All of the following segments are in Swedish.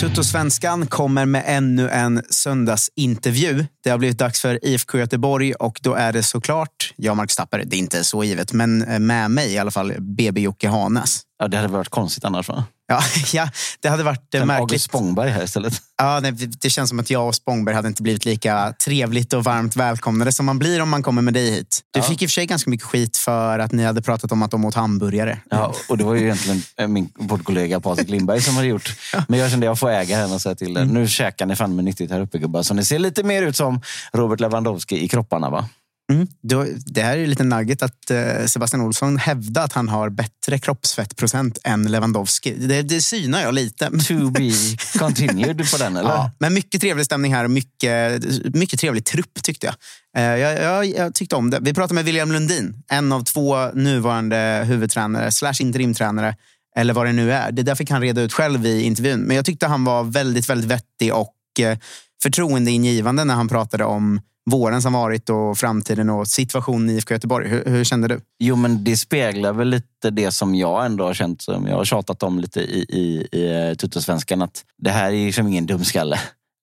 Tuttosvenskan kommer med ännu en söndagsintervju. Det har blivit dags för IFK Göteborg och då är det såklart jag, Mark Stapper. Det är inte så givet, men med mig i alla fall BB Jocke Hanes. Ja, det hade varit konstigt annars va? Ja, ja det hade varit Sen märkligt. August Spångberg här istället. Ja, det, det känns som att jag och Spångberg hade inte blivit lika trevligt och varmt välkomnade som man blir om man kommer med dig hit. Du Ja. fick i och för sig ganska mycket skit för att ni hade pratat om att de åt hamburgare. Ja, och det var ju egentligen eh, min poddkollega Patrik Lindberg som hade gjort. Men jag kände att jag får äga henne och säga till er. Nu käkar ni fan med nyttigt här uppe gubbar. Så ni ser lite mer ut som Robert Lewandowski i kropparna va? Mm. Då, det här är ju lite nugget att eh, Sebastian Olsson hävdar att han har bättre kroppsfettprocent än Lewandowski. Det, det synar jag lite. To be continued på den eller? Ja, men mycket trevlig stämning här och mycket, mycket trevlig trupp tyckte jag. Eh, Jag, jag. jag tyckte om det. Vi pratade med William Lundin, en av två nuvarande huvudtränare slash interimtränare eller vad det nu är. Det där fick han reda ut själv i intervjun. Men jag tyckte han var väldigt, väldigt vettig och eh, förtroendeingivande när han pratade om våren som varit och framtiden och situationen i IFK Göteborg. Hur, hur kände du? Jo, men det speglar väl lite det som jag ändå har känt, som jag har tjatat om lite i, i, i eh, Tuttosvenskan, att det här är liksom ingen dumskalle.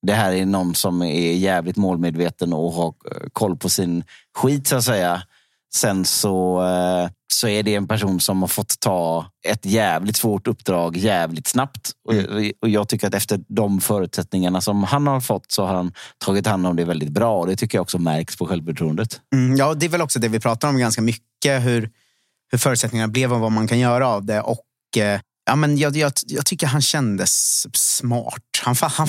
Det här är någon som är jävligt målmedveten och har eh, koll på sin skit så att säga. Sen så, eh, så är det en person som har fått ta ett jävligt svårt uppdrag jävligt snabbt. Och, och jag tycker att efter de förutsättningarna som han har fått så har han tagit hand om det väldigt bra. Och det tycker jag också märks på självförtroendet. Mm, ja, det är väl också det vi pratar om ganska mycket. Hur, hur förutsättningarna blev och vad man kan göra av det. Och eh, ja, men jag, jag, jag tycker han kändes smart. Han, han,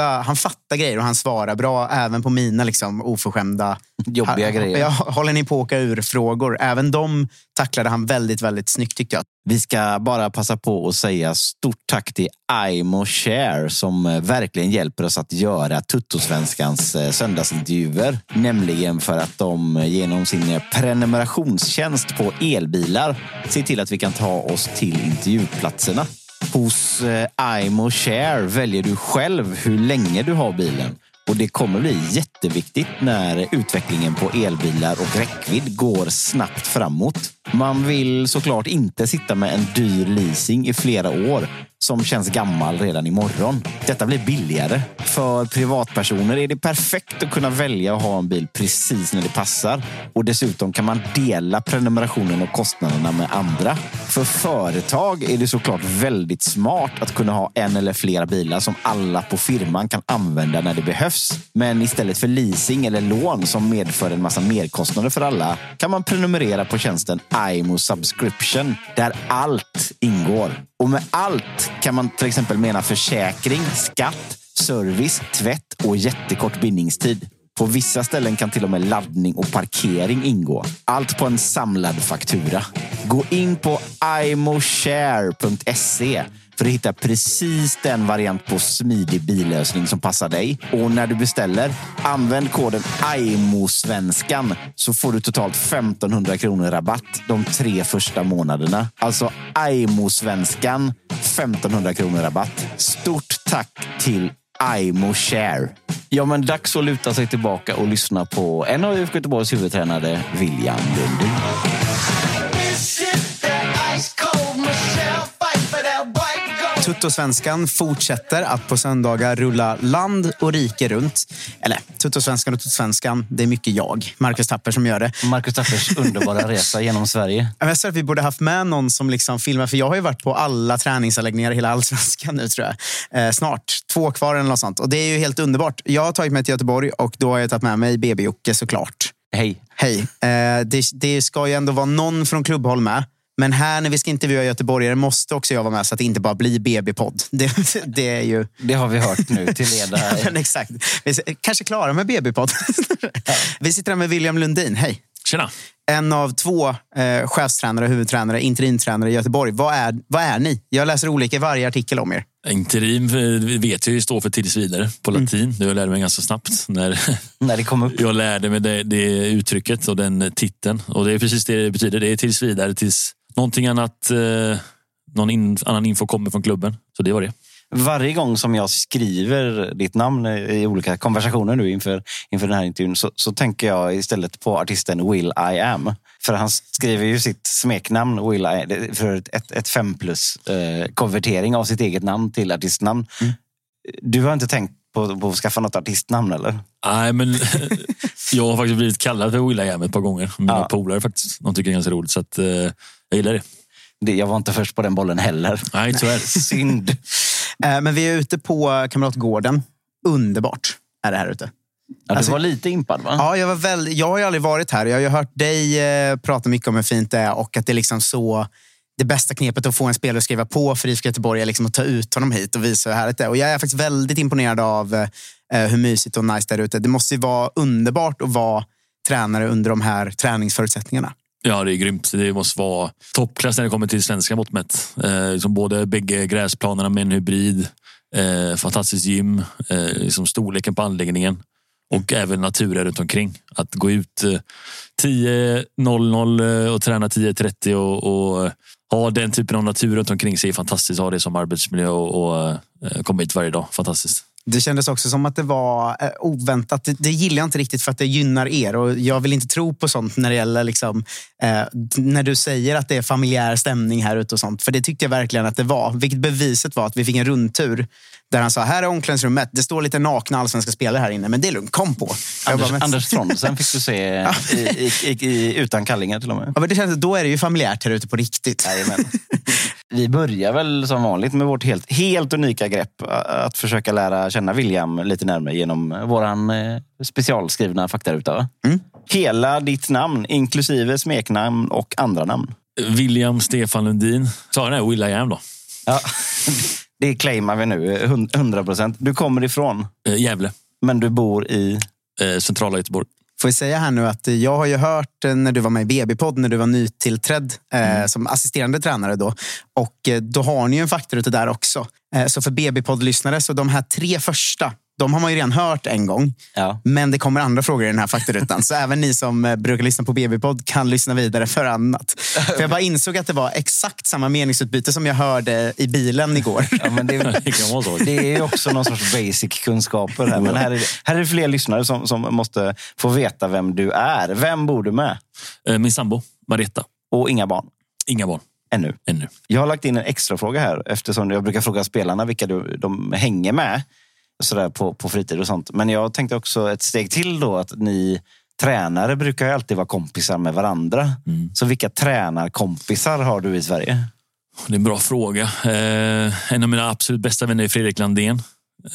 fattar, han fattar grejer och han svarar bra även på mina liksom, oförskämda Jobbiga Ha- grejer. Ja, håller ni på att åka ur frågor? Även de tacklade han väldigt, väldigt snyggt tyckte jag. Vi ska bara passa på att säga stort tack till Aimo Share som eh, verkligen hjälper oss att göra Tuttosvenskans eh, söndagsintervjuer. Nämligen för att de eh, genom sin prenumerationstjänst på elbilar ser till att vi kan ta oss till intervjuplatserna. Hos eh, IMO Share väljer du själv hur länge du har bilen. Och det kommer bli jätteviktigt när utvecklingen på elbilar och räckvidd går snabbt framåt. Man vill såklart inte sitta med en dyr leasing i flera år som känns gammal redan imorgon. Detta blir billigare. För privatpersoner är det perfekt att kunna välja att ha en bil precis när det passar. Och dessutom kan man dela prenumerationen och kostnaderna med andra. För företag är det såklart väldigt smart att kunna ha en eller flera bilar som alla på firman kan använda när det behövs. Men istället för leasing eller lån som medför en massa merkostnader för alla kan man prenumerera på tjänsten IMO Subscription där allt ingår. Och med allt kan man till exempel mena försäkring, skatt, service, tvätt och jättekort bindningstid. På vissa ställen kan till och med laddning och parkering ingå. Allt på en samlad faktura. Gå in på imoshare.se för att hitta precis den variant på smidig billösning som passar dig. Och när du beställer, använd koden IMOSvenskan så får du totalt 1500 kronor rabatt de tre första månaderna. Alltså IMOSvenskan, 1500 kronor rabatt. Stort tack till IMO Share. Ja, men dags att luta sig tillbaka och lyssna på en av IFK Göteborgs huvudtränare, William Lundin. Tuttosvenskan fortsätter att på söndagar rulla land och rike runt. Eller Tuttosvenskan och Tuttosvenskan, det är mycket jag, Marcus Tapper, som gör det. Marcus Tappers underbara resa genom Sverige. Jag tror att vi borde haft med någon som liksom filmar, för jag har ju varit på alla träningsanläggningar i hela allsvenskan nu tror jag. Eh, snart, två kvar eller något sånt. Och det är ju helt underbart. Jag har tagit mig till Göteborg och då har jag tagit med mig BB-Jocke såklart. Hej. Hej. Eh, det, det ska ju ändå vara någon från klubbhåll med. Men här när vi ska intervjua göteborgare måste också jag vara med så att det inte bara blir BB-podd. Det, det är ju... Det har vi hört nu till leda. Ja, men exakt. Vi kanske klara med BB-podd. Vi sitter här med William Lundin. Hej. Tjena. En av två eh, chefstränare, huvudtränare, interimtränare i Göteborg. Vad är, vad är ni? Jag läser olika i varje artikel om er. Interim eh, vet jag ju står för tills vidare på latin. Mm. Jag lärde mig ganska snabbt när, när det kom upp. Jag lärde mig det, det uttrycket och den titeln. Och det är precis det det betyder. Det är tills vidare tills någonting annat, eh, någon in, annan info kommer från klubben. Så det var det. Varje gång som jag skriver ditt namn i olika konversationer nu inför, inför den här intervjun så, så tänker jag istället på artisten Will I Am. För han skriver ju sitt smeknamn Will I, för ett, ett fem plus eh, konvertering av sitt eget namn till artistnamn. Mm. Du har inte tänkt på, på att skaffa något artistnamn eller? Nej, men jag har faktiskt blivit kallad för Will I Am ett par gånger. Mina ja. polare faktiskt. De tycker det är ganska roligt. Så att, eh, jag gillar det. det. Jag var inte först på den bollen heller. Nej, tyvärr. Synd. Eh, men vi är ute på Kamratgården. Underbart är det här ute. Ja, du alltså, var lite impad va? Ja, jag, var väldigt, jag har ju aldrig varit här. Jag har ju hört dig eh, prata mycket om hur fint det är och att det är liksom så det bästa knepet att få en spelare att skriva på för IFK Göteborg är liksom att ta ut honom hit och visa hur härligt det är. Och jag är faktiskt väldigt imponerad av eh, hur mysigt och nice det är ute. Det måste ju vara underbart att vara tränare under de här träningsförutsättningarna. Ja, det är grymt. Det måste vara toppklass när det kommer till svenska mått mätt. Eh, liksom både bägge gräsplanerna med en hybrid, eh, fantastiskt gym, eh, liksom storleken på anläggningen och även naturen runt omkring. Att gå ut eh, 10.00 eh, och träna 10.30 och, och eh, ha den typen av natur runt omkring sig är fantastiskt. Ha det som arbetsmiljö och, och eh, komma hit varje dag. Fantastiskt. Det kändes också som att det var eh, oväntat. Det, det gillar jag inte riktigt för att det gynnar er och jag vill inte tro på sånt när det gäller liksom, eh, när du säger att det är familjär stämning här ute och sånt. För det tyckte jag verkligen att det var. Vilket beviset var att vi fick en rundtur där han sa, här är omklädningsrummet. Det står lite nakna allsvenska spelare här inne, men det är lugnt. Kom på. Anders, bara, Anders Trondsen fick du se i, i, i, utan kallingar till och med. Ja, men det känns, då är det ju familjärt här ute på riktigt. Vi börjar väl som vanligt med vårt helt, helt unika grepp. Att försöka lära känna William lite närmare genom våran eh, specialskrivna faktaruta. Mm. Hela ditt namn, inklusive smeknamn och andra namn. William Stefan Lundin. Sa den här Will I am då? Ja, det claimar vi nu, 100 procent. Du kommer ifrån? Eh, Gävle. Men du bor i? Eh, centrala Göteborg. Får jag säga här nu att jag har ju hört eh, när du var med i BB-podd, när du var nytillträdd eh, mm. som assisterande tränare då. Och eh, då har ni ju en faktaruta där också. Eh, så för BB-podd-lyssnare, så de här tre första de har man ju redan hört en gång. Ja. Men det kommer andra frågor i den här faktarutan. så även ni som eh, brukar lyssna på BB-podd kan lyssna vidare för annat. För jag bara insåg att det var exakt samma meningsutbyte som jag hörde i bilen igår. Ja, men det, är, det är också någon sorts basic kunskaper. Här. Men här är, här är det fler lyssnare som, som måste få veta vem du är. Vem bor du med? Eh, min sambo, Marietta. Och inga barn? Inga barn. Ännu. ännu. Jag har lagt in en extra fråga här eftersom jag brukar fråga spelarna vilka du, de hänger med sådär på, på fritid och sånt. Men jag tänkte också ett steg till då att ni tränare brukar ju alltid vara kompisar med varandra. Så vilka tränarkompisar har du i Sverige? Det är en bra fråga. Eh, en av mina absolut bästa vänner är Fredrik Landén.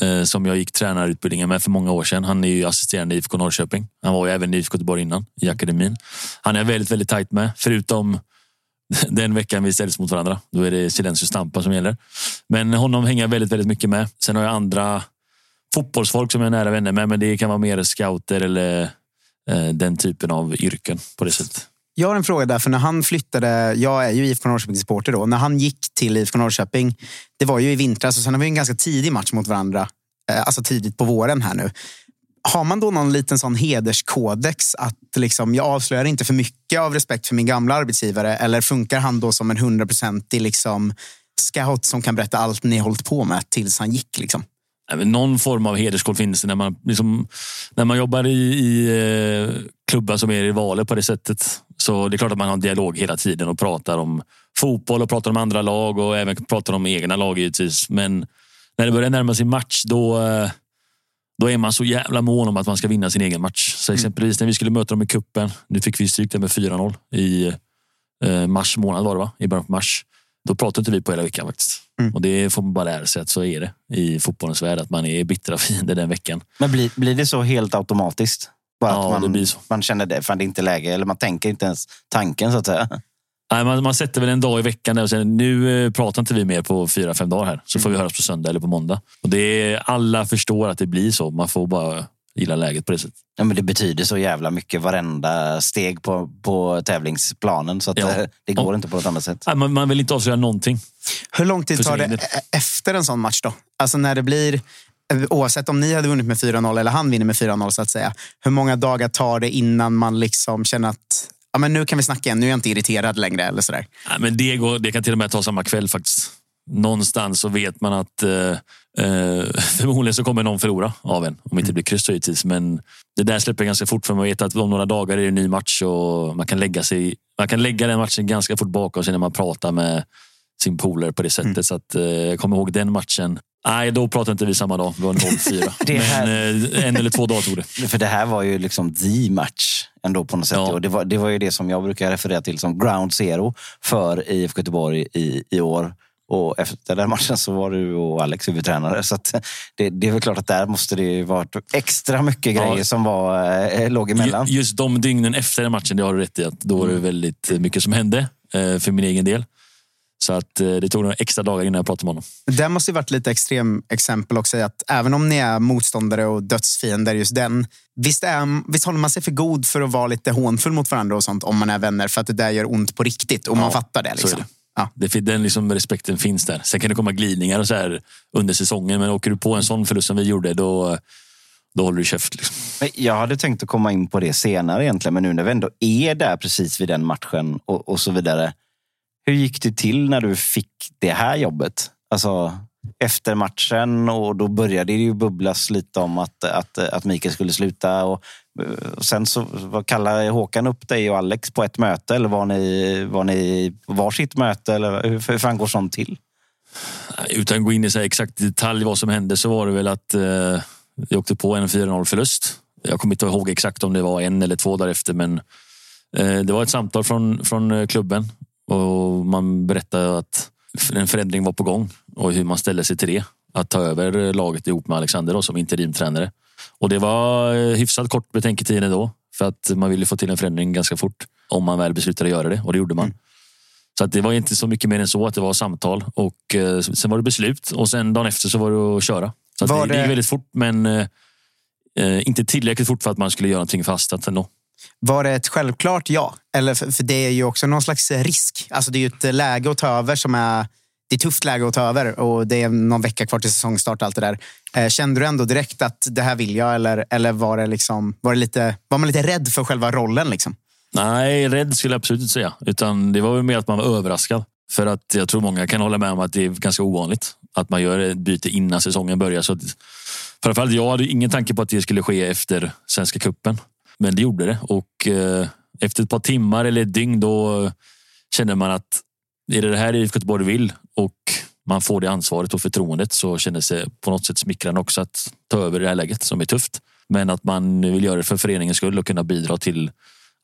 Eh, som jag gick tränarutbildningen med för många år sedan. Han är ju assisterande i IFK Norrköping. Han var ju även i IFK Göteborg innan, i akademin. Han är väldigt, väldigt tajt med. Förutom den veckan vi ställs mot varandra. Då är det Silencio Stampa som gäller. Men honom hänger jag väldigt, väldigt mycket med. Sen har jag andra fotbollsfolk som jag är nära vänner med. Men det kan vara mer scouter eller eh, den typen av yrken på det sättet. Jag har en fråga där, för när han flyttade, jag är ju IFK Norrköping-supporter då, när han gick till IFK Norrköping, det var ju i vintras och sen har vi en ganska tidig match mot varandra, eh, alltså tidigt på våren här nu. Har man då någon liten sån hederskodex att liksom, jag avslöjar inte för mycket av respekt för min gamla arbetsgivare eller funkar han då som en hundraprocentig liksom, scout som kan berätta allt ni hållit på med tills han gick? Liksom? Någon form av hederskod finns det när man, liksom, när man jobbar i, i eh, klubbar som är rivaler på det sättet. Så det är klart att man har en dialog hela tiden och pratar om fotboll och pratar om andra lag och även pratar om egna lag givetvis. Men när det börjar närma sig match då, eh, då är man så jävla mån om att man ska vinna sin egen match. Så exempelvis när vi skulle möta dem i kuppen. Nu fick vi stryk där med 4-0 i eh, mars månad var det va? I början på mars. Då pratade inte vi på hela veckan faktiskt. Och det får man bara lära sig att så är det i fotbollens värld. Att man är bittra fiender den veckan. Men blir, blir det så helt automatiskt? Bara Ja, att man, det blir så. man känner det, fan det är inte läge, eller man tänker inte ens tanken så att säga. Nej, man, man sätter väl en dag i veckan där och säger nu eh, pratar inte vi mer på fyra, fem dagar här. Så får vi höras på söndag eller på måndag. Och det är, alla förstår att det blir så. Man får bara gilla läget på det sättet. Ja, men det betyder så jävla mycket varenda steg på, på tävlingsplanen så att Ja. eh, det går Ja. inte på något annat sätt. Nej, man, man vill inte avslöja någonting. Hur lång tid tar det e- efter en sån match då? Alltså när det blir, oavsett om ni hade vunnit med 4-0 eller han vinner med 4-0 så att säga. Hur många dagar tar det innan man liksom känner att ja, men nu kan vi snacka igen, nu är jag inte irriterad längre eller sådär. Nej, men det, går, det kan till och med ta samma kväll faktiskt. Någonstans så vet man att eh, eh, förmodligen så kommer någon förlora av en. Om inte det blir kryss givetvis. Men det där släpper ganska fort för man vet att om några dagar är det en ny match och man kan lägga, sig, man kan lägga den matchen ganska fort bakom sig när man pratar med sin polare på det sättet. Så att, eh, jag kommer ihåg den matchen. Nej, då pratade inte vi samma dag. Det var 0-4. Det här- Men eh, en eller två dagar tog det. För det här var ju liksom the match ändå på något sätt. Ja. Och det, var, det var ju det som jag brukar referera till som ground zero för IFK Göteborg i, i år. Och efter den matchen så var du och Alex huvudtränare. Så att det, det är väl klart att där måste det ju varit extra mycket Ja. grejer som var, eh, låg emellan. Ju- Just de dygnen efter den matchen, det har du rätt i. Att då var det väldigt mycket som hände eh, för min egen del. Så att eh, det tog några extra dagar innan jag pratade med honom. Det måste ju varit lite extrem exempel också. Att även om ni är motståndare och dödsfiender just den. Visst, är, visst håller man sig för god för att vara lite hånfull mot varandra och sånt om man är vänner för att det där gör ont på riktigt och man Ja, fattar det. så är Liksom. Ja. Det, den liksom respekten finns där. Sen kan det komma glidningar och så här under säsongen. Men åker du på en sån förlust som vi gjorde, då, då håller du käft. Liksom. Jag hade tänkt att komma in på det senare egentligen, men nu när vi ändå är där precis vid den matchen och, och så vidare. Hur gick det till när du fick det här jobbet? Alltså efter matchen och då började det ju bubblas lite om att, att, att Mikael skulle sluta. Och Eh, sen så kallar kallade Håkan upp dig och Alex på ett möte eller var ni, var ni varsitt möte? Eller hur, fan går sånt till? Eh, utan att gå in i så här exakt detalj vad som hände så var det väl att eh, vi åkte på en 4-0 förlust. Jag kommer inte ihåg exakt om det var en eller två dagar efter men eh, det var ett samtal från, från eh, klubben och man berättade att en förändring var på gång och hur man ställde sig till det. Att ta över laget ihop med Alexander då, som interimtränare. Och det var eh, hyfsat kort betänketid då för att man ville få till en förändring ganska fort om man väl beslutade göra det och det gjorde man. Så att det var inte så mycket mer än så att det var samtal och eh, sen var det beslut och sen dagen efter så var det att köra. Så att det, det gick väldigt fort men eh, eh, inte tillräckligt fort för att man skulle göra någonting fastat ändå. Var det ett självklart ja? Eller för, för det är ju också någon slags risk. Alltså det är ju ett läge att ta över som är det är tufft läge att ta över och det är någon vecka kvar till säsongstart och allt det där. Eh, kände du ändå direkt att det här vill jag eller, eller var, det liksom, var, det lite, var man lite rädd för själva rollen? Liksom? Nej, rädd skulle jag absolut inte säga. Utan det var väl mer att man var överraskad. För att jag tror många kan hålla med om att det är ganska ovanligt att man gör ett byte innan säsongen börjar. Så att, framförallt jag hade ingen tanke på att det skulle ske efter Svenska Cupen. Men det gjorde det och eh, efter ett par timmar eller ett dygn då kände man att är det det här IFK Göteborg vill och man får det ansvaret och förtroendet så känner sig på något sätt smickrande också att ta över det här läget som är tufft. Men att man vill göra det för föreningens skull och kunna bidra till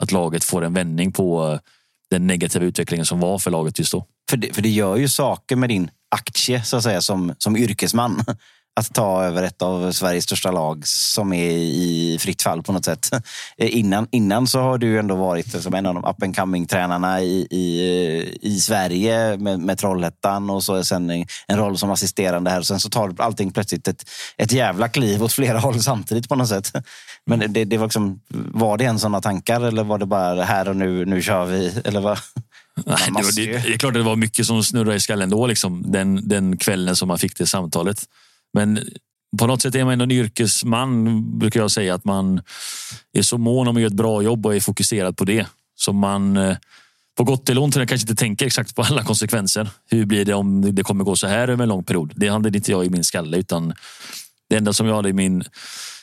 att laget får en vändning på den negativa utvecklingen som var för laget just då. För det, för det gör ju saker med din aktie så att säga som, som yrkesman. Att ta över ett av Sveriges största lag som är i fritt fall på något sätt. Eh, innan, innan så har du ändå varit som en av de up and coming tränarna i, i, eh, i Sverige med, med Trollhättan och så sen en, en roll som assisterande här. Sen så tar allting plötsligt ett, ett jävla kliv åt flera håll samtidigt på något sätt. Men det, det var, liksom, var det en sådana tankar eller var det bara här och nu, nu kör vi? Eller vad? Nej, det, var, det, det är klart att det var mycket som snurrade i skallen då, liksom, den, den kvällen som man fick det samtalet. Men på något sätt är man ändå en yrkesman, brukar jag säga. Att man är så mån om att göra ett bra jobb och är fokuserad på det. Så man eh, på gott eller ont kanske inte tänker exakt på alla konsekvenser. Hur blir det om det kommer gå så här över en lång period? Det hade inte jag i min skalle. utan Det enda som jag hade i min,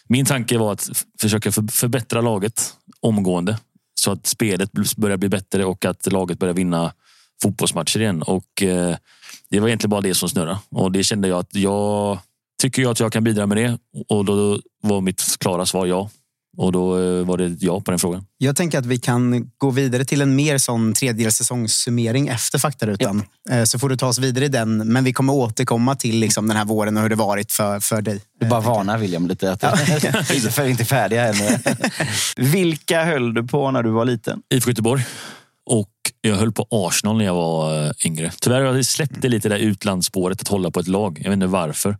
min tanke var att försöka förbättra laget omgående. Så att spelet börjar bli bättre och att laget börjar vinna fotbollsmatcher igen. Och eh, Det var egentligen bara det som snurrade. Och det kände jag att jag tycker jag att jag kan bidra med det. Och då var mitt klara svar ja. Och då eh, var det ja på den frågan. Jag tänker att vi kan gå vidare till en mer sån tredjedels säsongssummering efter faktarutan. Ja. Så får du ta oss vidare i den. Men vi kommer återkomma till liksom den här våren och hur det varit för, för dig. Du bara varnar William lite. Att ja. vi är inte färdiga än. Vilka höll du på när du var liten? IFK Göteborg. Och jag höll på Arsenal när jag var eh, yngre. Tyvärr har jag släppt det lite där utlandsspåret att hålla på ett lag. Jag vet inte varför.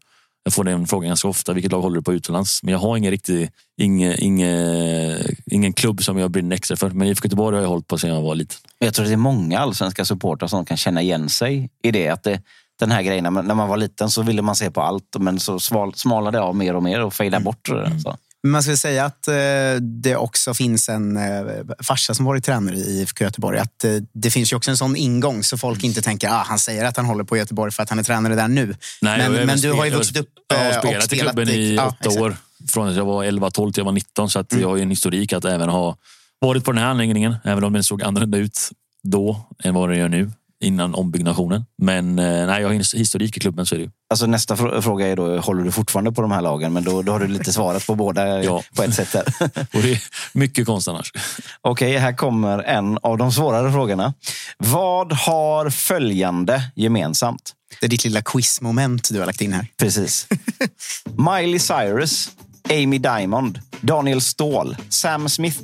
Jag får den frågan ganska ofta. Vilket lag håller du på utomlands? Men jag har ingen riktig, ingen, ingen, ingen klubb som jag brinner extra för. Men IFK Göteborg har jag hållit på sedan jag var liten. Jag tror det är många allsvenska supportrar som kan känna igen sig i det. Att det, den här grejen, när man var liten så ville man se på allt men så smalade det av mer och mer och fejdade bort. Mm. Så. Man skulle säga att eh, det också finns en eh, farsa som varit tränare i IFK Göteborg. Att eh, det finns ju också en sån ingång så folk inte tänker att ah, han säger att han håller på Göteborg för att han är tränare där nu. Nej, men men du har ju vuxit upp jag har spelat i klubben i ja, åtta exakt. år. Från att jag var 11-12 till jag var 19. Så att mm. jag har en historik att även ha varit på den här anläggningen. Även om den såg annorlunda ut då än vad den gör nu innan ombyggnationen. Men eh, nej, jag har historik i klubben så är det Alltså nästa fråga är då, håller du fortfarande på de här lagen? Men då, då har du lite svarat på båda ja. på ett sätt. Här. Och det är mycket konst annars. Okej, okay, här kommer en av de svårare frågorna. Vad har följande gemensamt? Det är ditt lilla quizmoment du har lagt in här. Precis. Miley Cyrus, Amy Diamond, Daniel Ståhl, Sam Smith,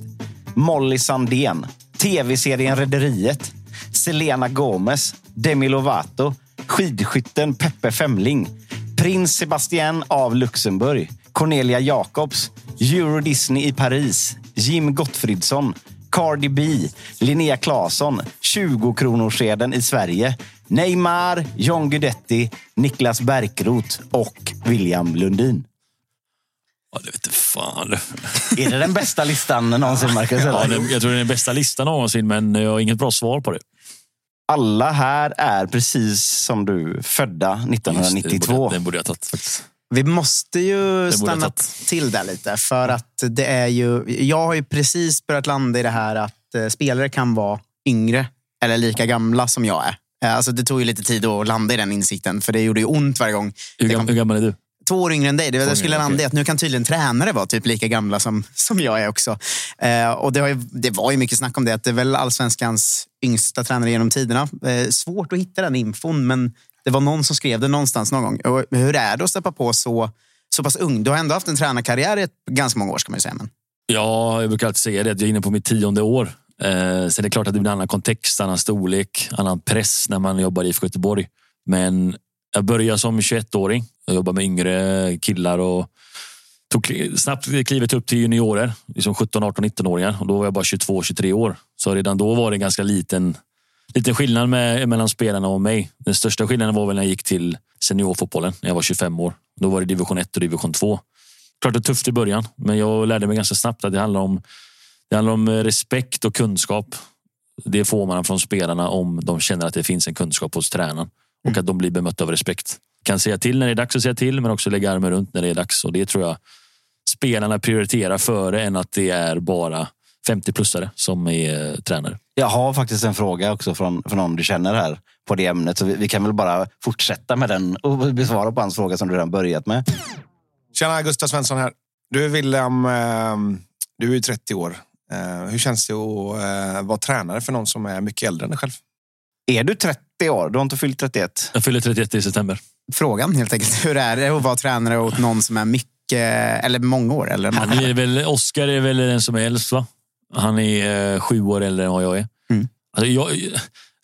Molly Sandén, tv-serien Rederiet, Selena Gomez, Demi Lovato, skidskytten Peppe Femling, prins Sebastian av Luxemburg, Cornelia Jacobs, Euro Disney i Paris, Jim Gottfridsson, Cardi B, Linnea Claesson, 20-kronorssedeln i Sverige, Neymar, John Guidetti, Niklas Bärkroth och William Lundin. Ja, det vet fan. Är det den bästa listan någonsin, Marcus? Ja, jag tror det är den bästa listan någonsin, men jag har inget bra svar på det. Alla här är precis som du, födda 1992. Just, den, borde, den borde jag tagit faktiskt. Vi måste ju stanna till där lite. För att det är ju, jag har ju precis börjat landa i det här att eh, spelare kan vara yngre eller lika gamla som jag är. Eh, alltså det tog ju lite tid att landa i den insikten, för det gjorde ju ont varje gång. Hur, gam, hur gammal är du? Två år yngre än dig. Det var, jag skulle landa i att nu kan tydligen tränare vara typ lika gamla som, som jag är också. Eh, och det, ju, det, var ju mycket snack om det. Att det är väl allsvenskans yngsta tränare genom tiderna. Eh, svårt att hitta den infon, men det var någon som skrev det någonstans någon gång. Och hur är det att steppa på så, så pass ung? Du har ändå haft en tränarkarriär i ganska många år, ska man säga. Men... Ja, jag brukar alltid säga det. Att jag är inne på mitt tionde år. Eh, sen är det klart att det blir en annan kontext, annan storlek, annan press när man jobbar i IFK Göteborg. Men jag började som 21-åring. Jag jobbade med yngre killar och tog snabbt klivet upp till juniorer. Liksom 17, 18, 19-åringar. Och då var jag bara 22, 23 år. Så redan då var det en ganska liten, liten skillnad med, mellan spelarna och mig. Den största skillnaden var väl när jag gick till seniorfotbollen när jag var 25 år. Då var det division 1 och division 2. Klart det var tufft i början, men jag lärde mig ganska snabbt att det handlar om, det handlar om respekt och kunskap. Det får man från spelarna om de känner att det finns en kunskap hos tränaren och mm. att de blir bemötta av respekt. Kan säga till när det är dags att säga till, men också lägga armen runt när det är dags. Och det tror jag spelarna prioriterar före än att det är bara 50-plussare som är eh, tränare. Jag har faktiskt en fråga också från, från någon du känner här på det ämnet. Så vi, vi kan väl bara fortsätta med den och besvara på hans fråga som du redan börjat med. Tjena, Gustav Svensson här. Du William, eh, du är 30 år. Eh, hur känns det att vara tränare för någon som är mycket äldre än dig själv? Är du 30 år? Du har inte fyllt 31? Jag fyller 31 i september. Frågan helt enkelt. Hur är det att vara tränare åt någon som är mycket, eller många år? Eller Han är väl, Oscar är väl den som är äldst va? Han är eh, sju år äldre än vad jag är. Mm. Alltså, jag,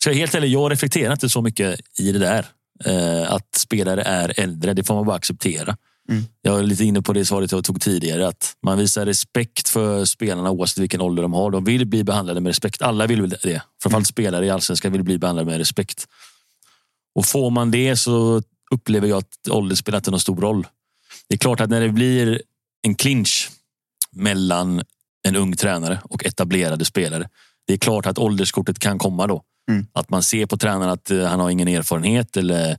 så jag helt ärlig, jag reflekterar inte så mycket i det där. Eh, att spelare är äldre, det får man bara acceptera. Mm. Jag är lite inne på det svaret jag tog tidigare. Att man visar respekt för spelarna oavsett vilken ålder de har. De vill bli behandlade med respekt. Alla vill det. Framförallt Mm. spelare i allsvenskan vill bli behandlade med respekt. Och får man det så upplever jag att ålder spelar inte någon stor roll. Det är klart att när det blir en clinch mellan en ung tränare och etablerade spelare. Det är klart att ålderskortet kan komma då. Mm. Att man ser på tränaren att eh, han har ingen erfarenhet eller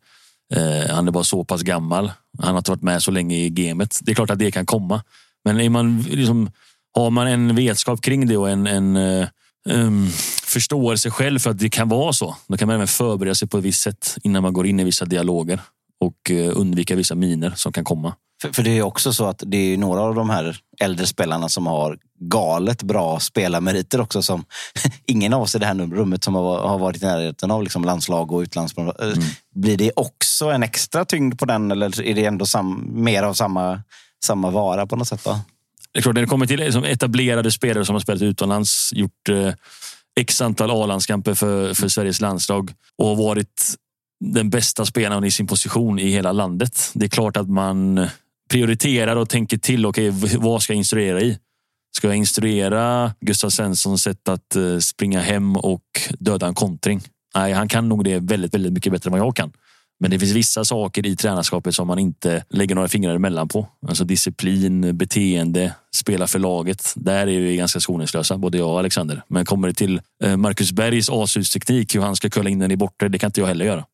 eh, han är bara så pass gammal. Han har inte varit med så länge i gamet. Det är klart att det kan komma. Men är man, liksom, har man en vetskap kring det och en, en eh, um, förståelse själv för att det kan vara så. Då kan man även förbereda sig på ett visst sätt innan man går in i vissa dialoger och eh, undvika vissa miner som kan komma. För, för det är också så att det är några av de här äldre spelarna som har galet bra spelarmeriter också. Som ingen av oss i det här rummet som har, har varit i närheten av liksom landslag och utlandsplan. Mm. Blir det också en extra tyngd på den eller är det ändå sam, mer av samma, samma vara på något sätt? Då? Det är klart, när det kommer till liksom, etablerade spelare som har spelat utomlands, gjort eh, x antal A-landskamper för, för Sveriges landslag och varit den bästa spelaren i sin position i hela landet. Det är klart att man prioriterar och tänker till. Okej, okay, vad ska jag instruera i? Ska jag instruera Gustav Svenssons sätt att eh, springa hem och döda en kontring? Nej, han kan nog det väldigt, väldigt mycket bättre än vad jag kan. Men det finns vissa saker i tränarskapet som man inte lägger några fingrar emellan på. Alltså disciplin, beteende, spela för laget. Där är vi ganska skoningslösa, både jag och Alexander. Men kommer det till eh, Marcus Bergs avslutsteknik, hur han ska köra in den i bortre, det kan inte jag heller göra.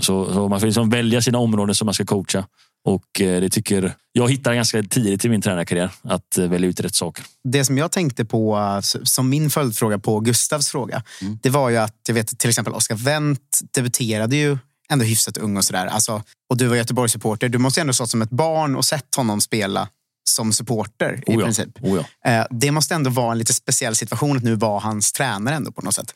Så, så man får liksom välja sina områden som man ska coacha. Och eh, det tycker jag hittar ganska tidigt i min tränarkarriär att eh, välja ut rätt saker. Det som jag tänkte på som min följdfråga på Gustavs fråga, mm. det var ju att jag vet till exempel Oskar Wendt debuterade ju ändå hyfsat ung och sådär. Alltså, och du var Göteborgssupporter. Du måste ändå stått som ett barn och sett honom spela som supporter i oh ja. princip. Oh ja. Det måste ändå vara en lite speciell situation att nu vara hans tränare ändå på något sätt.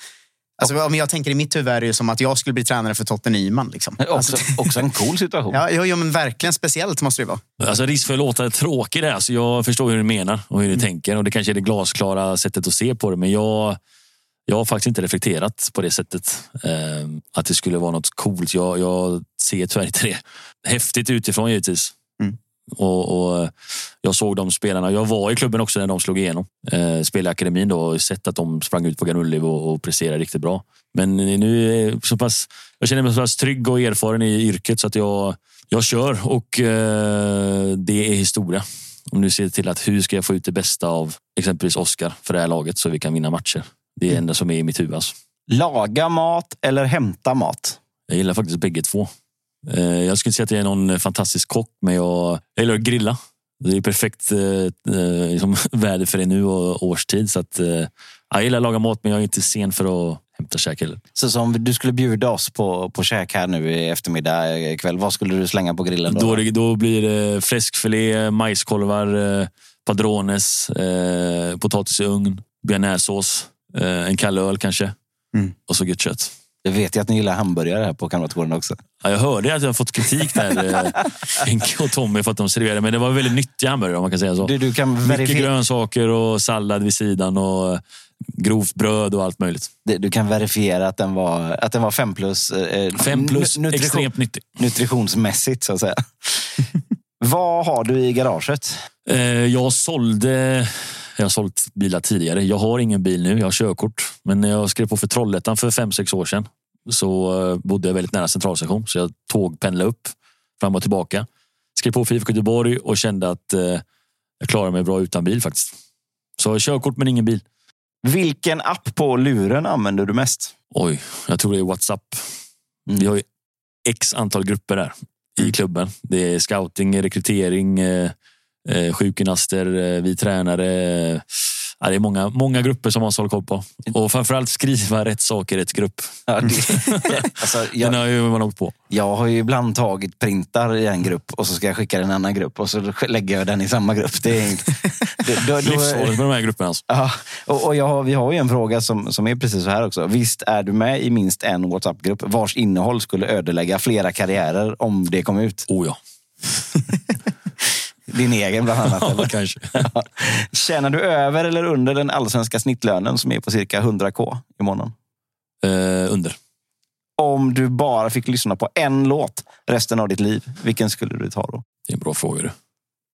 Alltså, om jag tänker i mitt huvud är det ju som att jag skulle bli tränare för Totte Nyman. Liksom. Också, alltså, också en cool situation. ja, ja, ja, men verkligen speciellt måste det vara. Alltså, risk för att låta tråkig där. Alltså, jag förstår hur du menar och hur du mm. tänker. Och Det kanske är det glasklara sättet att se på det. Men jag, jag har faktiskt inte reflekterat på det sättet. Eh, att det skulle vara något coolt. Jag, jag ser tyvärr inte det. Häftigt utifrån givetvis. Och, och, Jag såg de spelarna. Jag var i klubben också när de slog igenom. Eh, spelade i akademin då och sett att de sprang ut på Garnulliv och, och presterade riktigt bra. Men nu är så pass, jag känner mig så pass trygg och erfaren i yrket så att jag, jag kör och eh, det är historia. Om nu ser till att hur ska jag få ut det bästa av exempelvis Oskar för det här laget så vi kan vinna matcher. Det är det enda som är i mitt huvud. Alltså. Laga mat eller hämta mat? Jag gillar faktiskt bägge två. Eh, jag skulle inte säga att jag är någon fantastisk kock, men jag, jag gillar att grilla. Det är perfekt eh, liksom, väder för det nu och årstid. Så att, eh, jag gillar att laga mat, men jag är inte sen för att hämta käk heller. Så om du skulle bjuda oss på, på käk här nu i eftermiddag kväll, vad skulle du slänga på grillen? Då, då, då blir det fläskfilé, majskolvar, eh, padrones, eh, potatis i ugn, bearnaisesås, eh, en kall öl kanske mm. och så gött kött. Jag vet ju att ni gillar hamburgare här på Kamratgården också. Ja, jag hörde att jag har fått kritik där, Henke och Tommy, för att de serverade. Men det var väldigt nyttiga hamburgare om man kan säga så. Du, du kan Mycket grönsaker och sallad vid sidan och grovt bröd och allt möjligt. Du kan verifiera att den var, att den var fem plus. Eh, fem plus, nutrition, extremt nyttig. Nutritionsmässigt så att säga. Vad har du i garaget? Eh, jag sålde jag har sålt bilar tidigare. Jag har ingen bil nu, jag har körkort. Men när jag skrev på för Trollhättan för fem sex år sedan så bodde jag väldigt nära centralstation. Så jag tågpendlade upp fram och tillbaka. Skrev på för IFK Göteborg och kände att eh, jag klarar mig bra utan bil faktiskt. Så körkort men ingen bil. Vilken app på luren använder du mest? Oj, jag tror det är Whatsapp. Mm. Vi har ju x antal grupper där i klubben. Det är scouting, rekrytering, eh, sjukgymnaster, vi tränare, Ja, det är många, många grupper som man hålla koll på. Och framförallt skriva rätt saker i rätt grupp. Ja, det, alltså, Den jag, har ju man åkt på. jag har ju ibland tagit printar i en grupp och så ska jag skicka den i en annan grupp och så lägger jag den i samma grupp. Det är, Livsfarligt med de här grupperna. Alltså. Ja, och, och har, vi har ju en fråga som, som är precis så här också. Visst är du med i minst en WhatsApp-grupp vars innehåll skulle ödelägga flera karriärer om det kom ut? Oh ja. Din egen bland annat. ja, eller? kanske. Tjänar du över eller under den allsvenska snittlönen som är på cirka 100k i månaden? Eh, under. Om du bara fick lyssna på en låt resten av ditt liv, vilken skulle du ta då? Det är en bra fråga. du.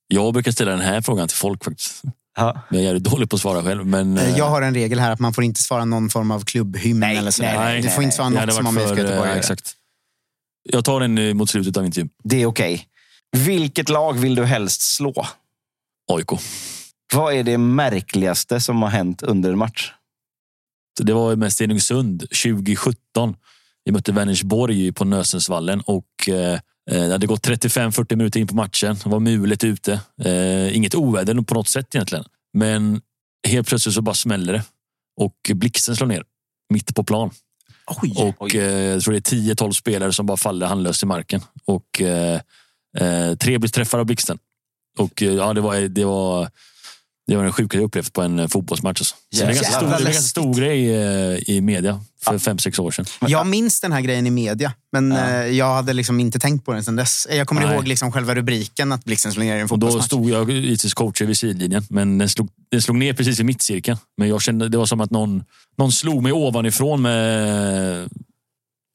Jag brukar ställa den här frågan till folk faktiskt. Ja. Men jag är dålig på att svara själv. Men, eh, Jag har en regel här att man får inte svara någon form av klubbhymn Nej, eller sådär. nej, nej, det får inte svara det något som med IFK Göteborg eh, exakt. Jag tar den eh, mot slutet av intervjun. Det är okej. Vilket lag vill du helst slå? AIK. Vad är det märkligaste som har hänt under en match? Det var med Stenungsund 2017. Vi mötte Vänersborg på Nösensvallen och eh, det hade gått 35-40 minuter in på matchen. Det var mulet ute. Eh, inget oväder på något sätt egentligen. Men helt plötsligt så bara smäller det och blixten slår ner mitt på plan. Oj. Och eh, jag tror det är 10-12 spelare som bara faller handlöst i marken. Och eh, eh, tre blir träffade av blixten. Och eh, ja, det var, det var, det var den sjukaste jag upplevt på en eh, fotbollsmatch. Alltså. Så det är en ganska stor, det är en ganska stor grej eh, i media för fem sex år sedan. Jag minns den här grejen i media, men eh, jag hade liksom inte tänkt på den sedan dess. Jag kommer Nej. ihåg liksom själva rubriken att blixten slår ner i en Och då fotbollsmatch. stod jag givetvis coach vid sidlinjen, men den slog, den slog ner precis i mittcirkeln. Men jag kände det var som att någon, någon slog mig ovanifrån med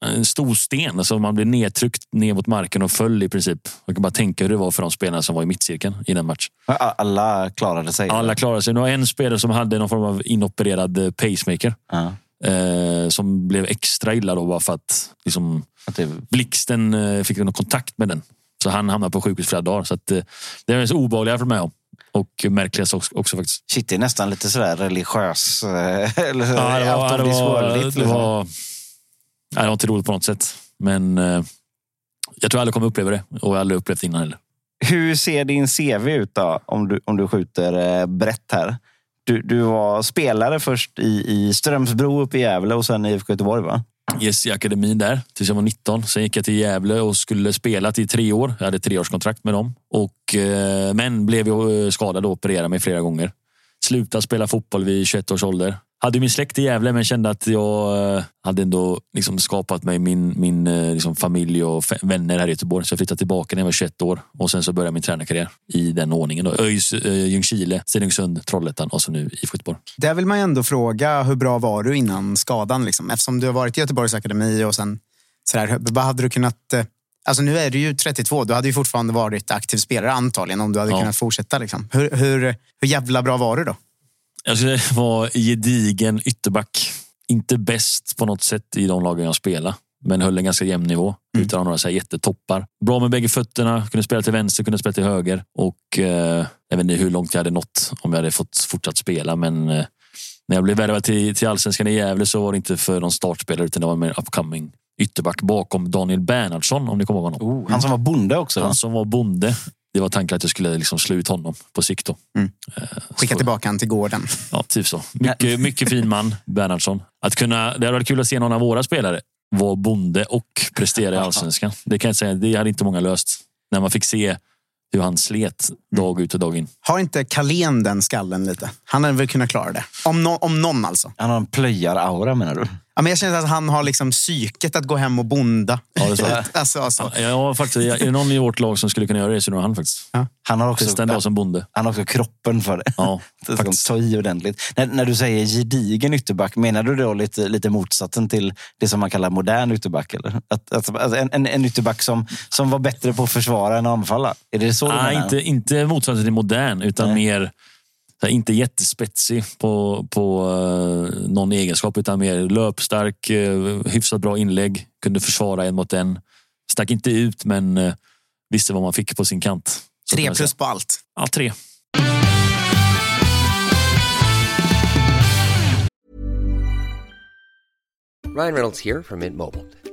en stor sten. Alltså man blev nedtryckt ner mot marken och föll i princip. Jag kan bara tänka hur det var för de spelarna som var i mittcirkeln i den matchen. Alla klarade sig. Alla klarade sig. Det var en spelare som hade någon form av inopererad eh, pacemaker. Ja. Eh, som blev extra illa då bara för att liksom, Att det, blixten eh, fick någon kontakt med den. Så han hamnade på sjukhus flera dagar. Så att, eh, det är så obehagliga jag varit med om. Och märkligast också, också faktiskt. shit, det är nästan lite sådär religiös. eh, Eller Ja, det, var, det, det, liksom. Nej, det var inte roligt på något sätt. Men eh, jag tror jag aldrig kommer uppleva det. Och jag har aldrig upplevt det innan heller. Hur ser din CV ut då, om du, om du skjuter eh, brett här? Du, du var spelare först i, i Strömsbro uppe i Gävle och sen i IFK Göteborg, va? Yes, i akademin där tills jag var 19. Sen gick jag till Gävle och skulle spela i tre år. Jag hade treårskontrakt med dem. Och, eh, men blev skadad och opererade mig flera gånger. Slutade spela fotboll vid 21 års ålder. Hade min släkt i Gävle men kände att jag eh, hade ändå liksom skapat mig min, min eh, liksom familj och vänner här i Göteborg. Så jag flyttade tillbaka när jag var 21 år och sen så började min tränarkarriär i den ordningen. Då. ÖIS, eh, Ljungskile, Stenungsund, Trollhättan och så nu i Göteborg. Där vill man ju ändå fråga, hur bra var du innan skadan? Liksom? Eftersom du har varit i Göteborgs akademi och sen sådär, vad hade du kunnat... Alltså nu är du ju 32, du hade ju fortfarande varit aktiv spelare antagligen om du hade Ja. kunnat fortsätta. Liksom. Hur, hur, hur jävla bra var du då? Jag skulle vara gedigen ytterback. Inte bäst på något sätt i de lagen jag spelade. Men höll en ganska jämn nivå utan att ha några så här jättetoppar. Bra med bägge fötterna. Kunde spela till vänster, kunde spela till höger. Och eh, jag vet inte hur långt jag hade nått om jag hade fått fortsatt spela. Men eh, när jag blev värvad till, till Allsvenskan i Gävle så var det inte för någon startspelare utan det var mer upcoming ytterback bakom Daniel Bernhardsson om ni kommer ihåg honom. Oh, han som var bonde också. va? Han som var bonde. Det var tanken att jag skulle liksom slå ut honom på sikt. Då. Eh, Skicka så- tillbaka han till gården. Ja, typ så. Mycket, mycket fin man, Bernhardsson. Att kunna, det hade varit kul att se någon av våra spelare vara bonde och prestera i allsvenskan. Det kan jag säga, det hade inte många löst. När man fick se hur han slet dag ut och dag in. Har inte Carlén den skallen lite? Han hade väl kunnat klara det. Om, no, om någon alltså. Han har en plöjar-aura menar du? Ja, men jag känner att han har liksom psyket att gå hem och bonda. Ja, det är så. Alltså, alltså. Har faktiskt, är det någon i vårt lag som skulle kunna göra det så är det han faktiskt. Han har också, en dag som bonde. han har också kroppen för det. Ja, Det faktiskt. ta i ordentligt. När, när du säger gedigen ytterback, menar du då lite, lite motsatsen till det som man kallar modern ytterback? Eller? Att, att, en, en, en ytterback som, som var bättre på att försvara än att anfalla? Är det så du Nej, menar? inte, inte motsatsen till modern, utan Nej. mer inte jättespetsig på, på eh, någon egenskap, utan mer löpstark, uh, hyfsat bra inlägg, kunde försvara en mot en. Stack inte ut, men uh, visste vad man fick på sin kant. Tre plus på allt. Ja, tre. Ryan Reynolds here from Mint Mobile.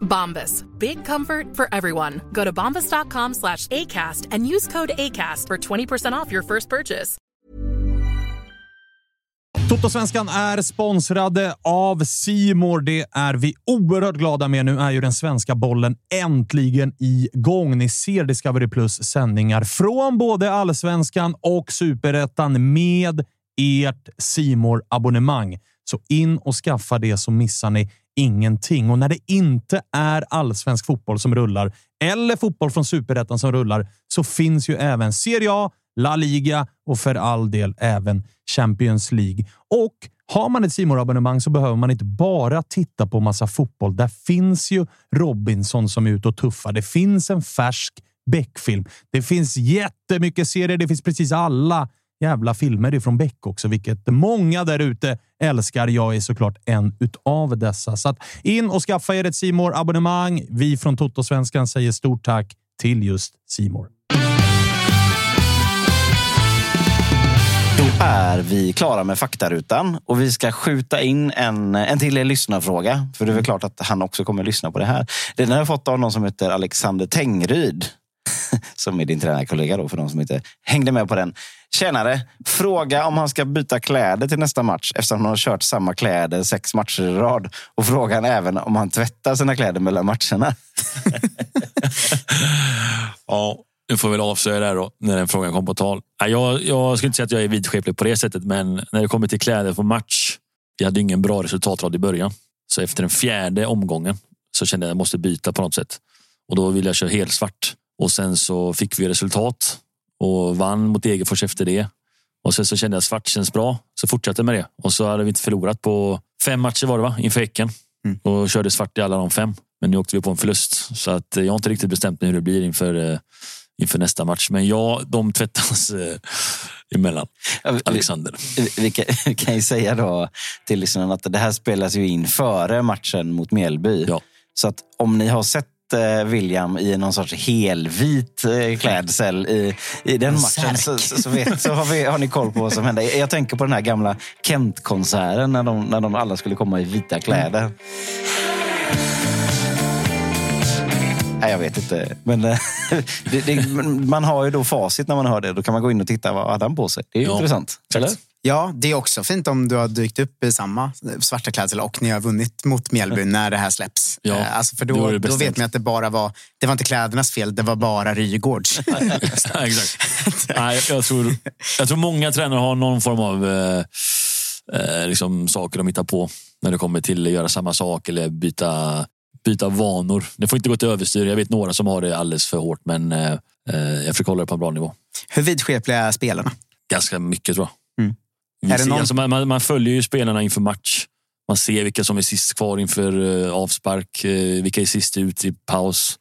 Bombas. Big comfort for everyone. Go to bombas.com slash ACAST and use code ACAST for 20% off your first purchase. Totosvenskan är sponsrade av Simor. Det är vi oerhört glada med. Nu är ju den svenska bollen äntligen igång. Ni ser Discovery Plus sändningar från både allsvenskan och superettan med ert simor abonnemang Så in och skaffa det så missar ni ingenting. Och när det inte är allsvensk fotboll som rullar eller fotboll från superettan som rullar så finns ju även Serie A, La Liga och för all del även Champions League. Och har man ett simor abonnemang så behöver man inte bara titta på massa fotboll. Där finns ju Robinson som är ute och tuffar. Det finns en färsk Beck-film. Det finns jättemycket serier. Det finns precis alla jävla filmer ifrån Beck också, vilket många där ute älskar. Jag är såklart en utav dessa. Så att in och skaffa er ett simor abonnemang Vi från Toto-svenskan säger stort tack till just Simor. Då är vi klara med faktarutan och vi ska skjuta in en, en till lyssnarfråga. För det är väl klart att han också kommer att lyssna på det här. Den har jag fått av någon som heter Alexander Tengryd. Som är din tränarkollega då, för de som inte hängde med på den. Tjänare, fråga om han ska byta kläder till nästa match eftersom han har kört samma kläder sex matcher i rad. Och frågan även om han tvättar sina kläder mellan matcherna. Ja, nu får vi väl avslöja det här då, när den frågan kom på tal. Jag, jag skulle inte säga att jag är vidskeplig på det sättet, men när det kommer till kläder på match. Vi hade ingen bra resultatrad i början. Så efter den fjärde omgången så kände jag att jag måste byta på något sätt. Och då ville jag köra helt svart. Och sen så fick vi resultat och vann mot Degerfors efter det. Och sen så kände jag att svart känns bra. Så fortsatte med det. Och så hade vi inte förlorat på fem matcher var det va? Inför Häcken. Och körde svart i alla de fem. Men nu åkte vi på en förlust. Så att eh, jag har inte riktigt bestämt mig hur det blir inför, eh, inför nästa match. Men ja, de tvättas eh, emellan. Alexander. Vi, vi, kan, vi kan ju säga då till lyssnarna att det här spelas ju in före matchen mot Mjällby. Så att om ni har sett William i någon sorts helvit eh, klädsel i, i den En matchen så, så, vet, så har, vi, har ni koll på vad som hände. Jag, tänker på den här gamla Kent-konserten när de, när de alla skulle komma i vita kläder. Nej, jag vet inte. Men eh, det, det, man har ju då facit när man hör det. Då kan man gå in och titta vad hade han på sig. Det är ju intressant. Eller? Ja, det är också fint om du har dykt upp i samma svarta klädsel och ni har vunnit mot Mjällby när det här släpps. Ja, Eh, alltså för då, då bästa vet man att det bara var, det var inte klädernas fel, det var bara Rygårds. Exakt. Nej, jag, tror, jag tror många tränare har någon form av eh, eh, liksom saker de hittar på när det kommer till att göra samma sak eller byta, byta vanor. Det får inte gå till överstyr. Jag vet några som har det alldeles för hårt, men eh, eh, jag försöker hålla det på en bra nivå. Hur vidskepliga är spelarna? Ganska mycket tror jag. Vi Är det ser, någon- alltså, man, man, följer ju spelarna inför match. Man ser vilka som är sist kvar inför eh, avspark, eh, vilka är sist ut i paus.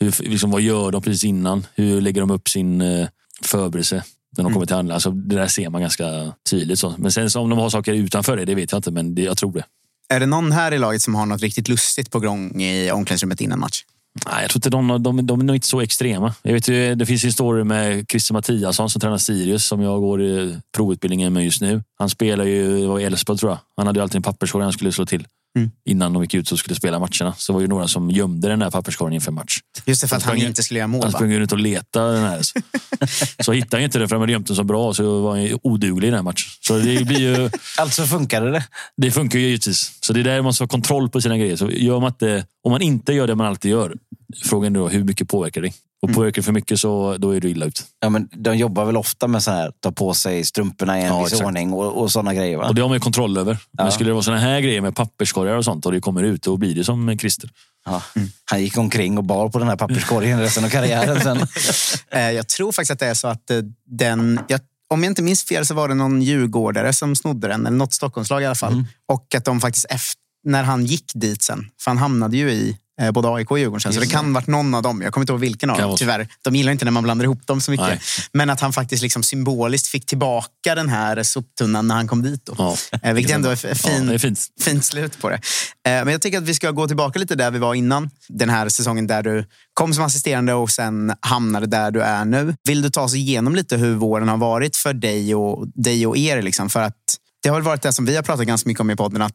Hur, liksom, vad gör de precis innan? Hur lägger de upp sin eh, förberedelse när de Mm. kommer till handla? Alltså, det där ser man ganska tydligt. Så. Men sen så om de har saker utanför det, det vet jag inte, men det, jag tror det. Är det någon här i laget som har något riktigt lustigt på gång i omklädningsrummet innan match? Nej, jag tror inte de, de, de är nog inte så extrema. Jag vet ju, det finns ju en story med Christer Mattiasson som tränar Sirius som jag går i provutbildningen med just nu. Han spelar ju det var i Elfsborg tror jag. Han hade ju alltid en papperskorg han skulle slå till. Mm. Innan de gick ut och skulle spela matcherna. Så var det några som gömde den här papperskorgen inför match. Just det, för att han sprang- inte skulle göra mål. Han sprang runt och letade den här. Så hittade han inte den för han hade gömt den så bra så var han oduglig i den här matchen. Så det blir ju... Alltså funkade det? Det funkar ju givetvis. Så det är där man måste ha kontroll på sina grejer. Så gör man inte, om man inte gör det man alltid gör, frågan är då hur mycket påverkar det? Och Mm. påverkar det för mycket så då är du illa ut. Ja, men de jobbar väl ofta med så här, ta på sig strumporna i en Ja, viss exakt. ordning och, och sådana grejer. Va? Och det har man ju kontroll över. Ja. Men skulle det vara såna här grejer med papperskorgar och sånt och det kommer ut, då blir det som Christer. Ja. Han gick omkring och bar på den här papperskorgen resten av karriären. Sen. Eh, Jag tror faktiskt att det är så att eh, den... Jag, om jag inte minns fel så var det någon djurgårdare som snodde den, eller något Stockholmslag i alla fall. Och att de faktiskt, efter, när han gick dit sen, för han hamnade ju i både AIK och Djurgården sen, så det Just kan ha varit någon av dem. Jag kommer inte ihåg vilken av dem, tyvärr. De gillar inte när man blandar ihop dem så mycket. Nej. Men att han faktiskt liksom symboliskt fick tillbaka den här soptunnan när han kom dit. Då. Ja. Eh, Vilket ändå är Ja, fin, det är fint. fint slut på det. Eh, Men jag tycker att vi ska gå tillbaka lite där vi var innan. Den här säsongen där du kom som assisterande och sen hamnade där du är nu. Vill du ta oss igenom lite hur våren har varit för dig och, dig och er? Liksom? För att det har väl varit det som vi har pratat ganska mycket om i podden. Att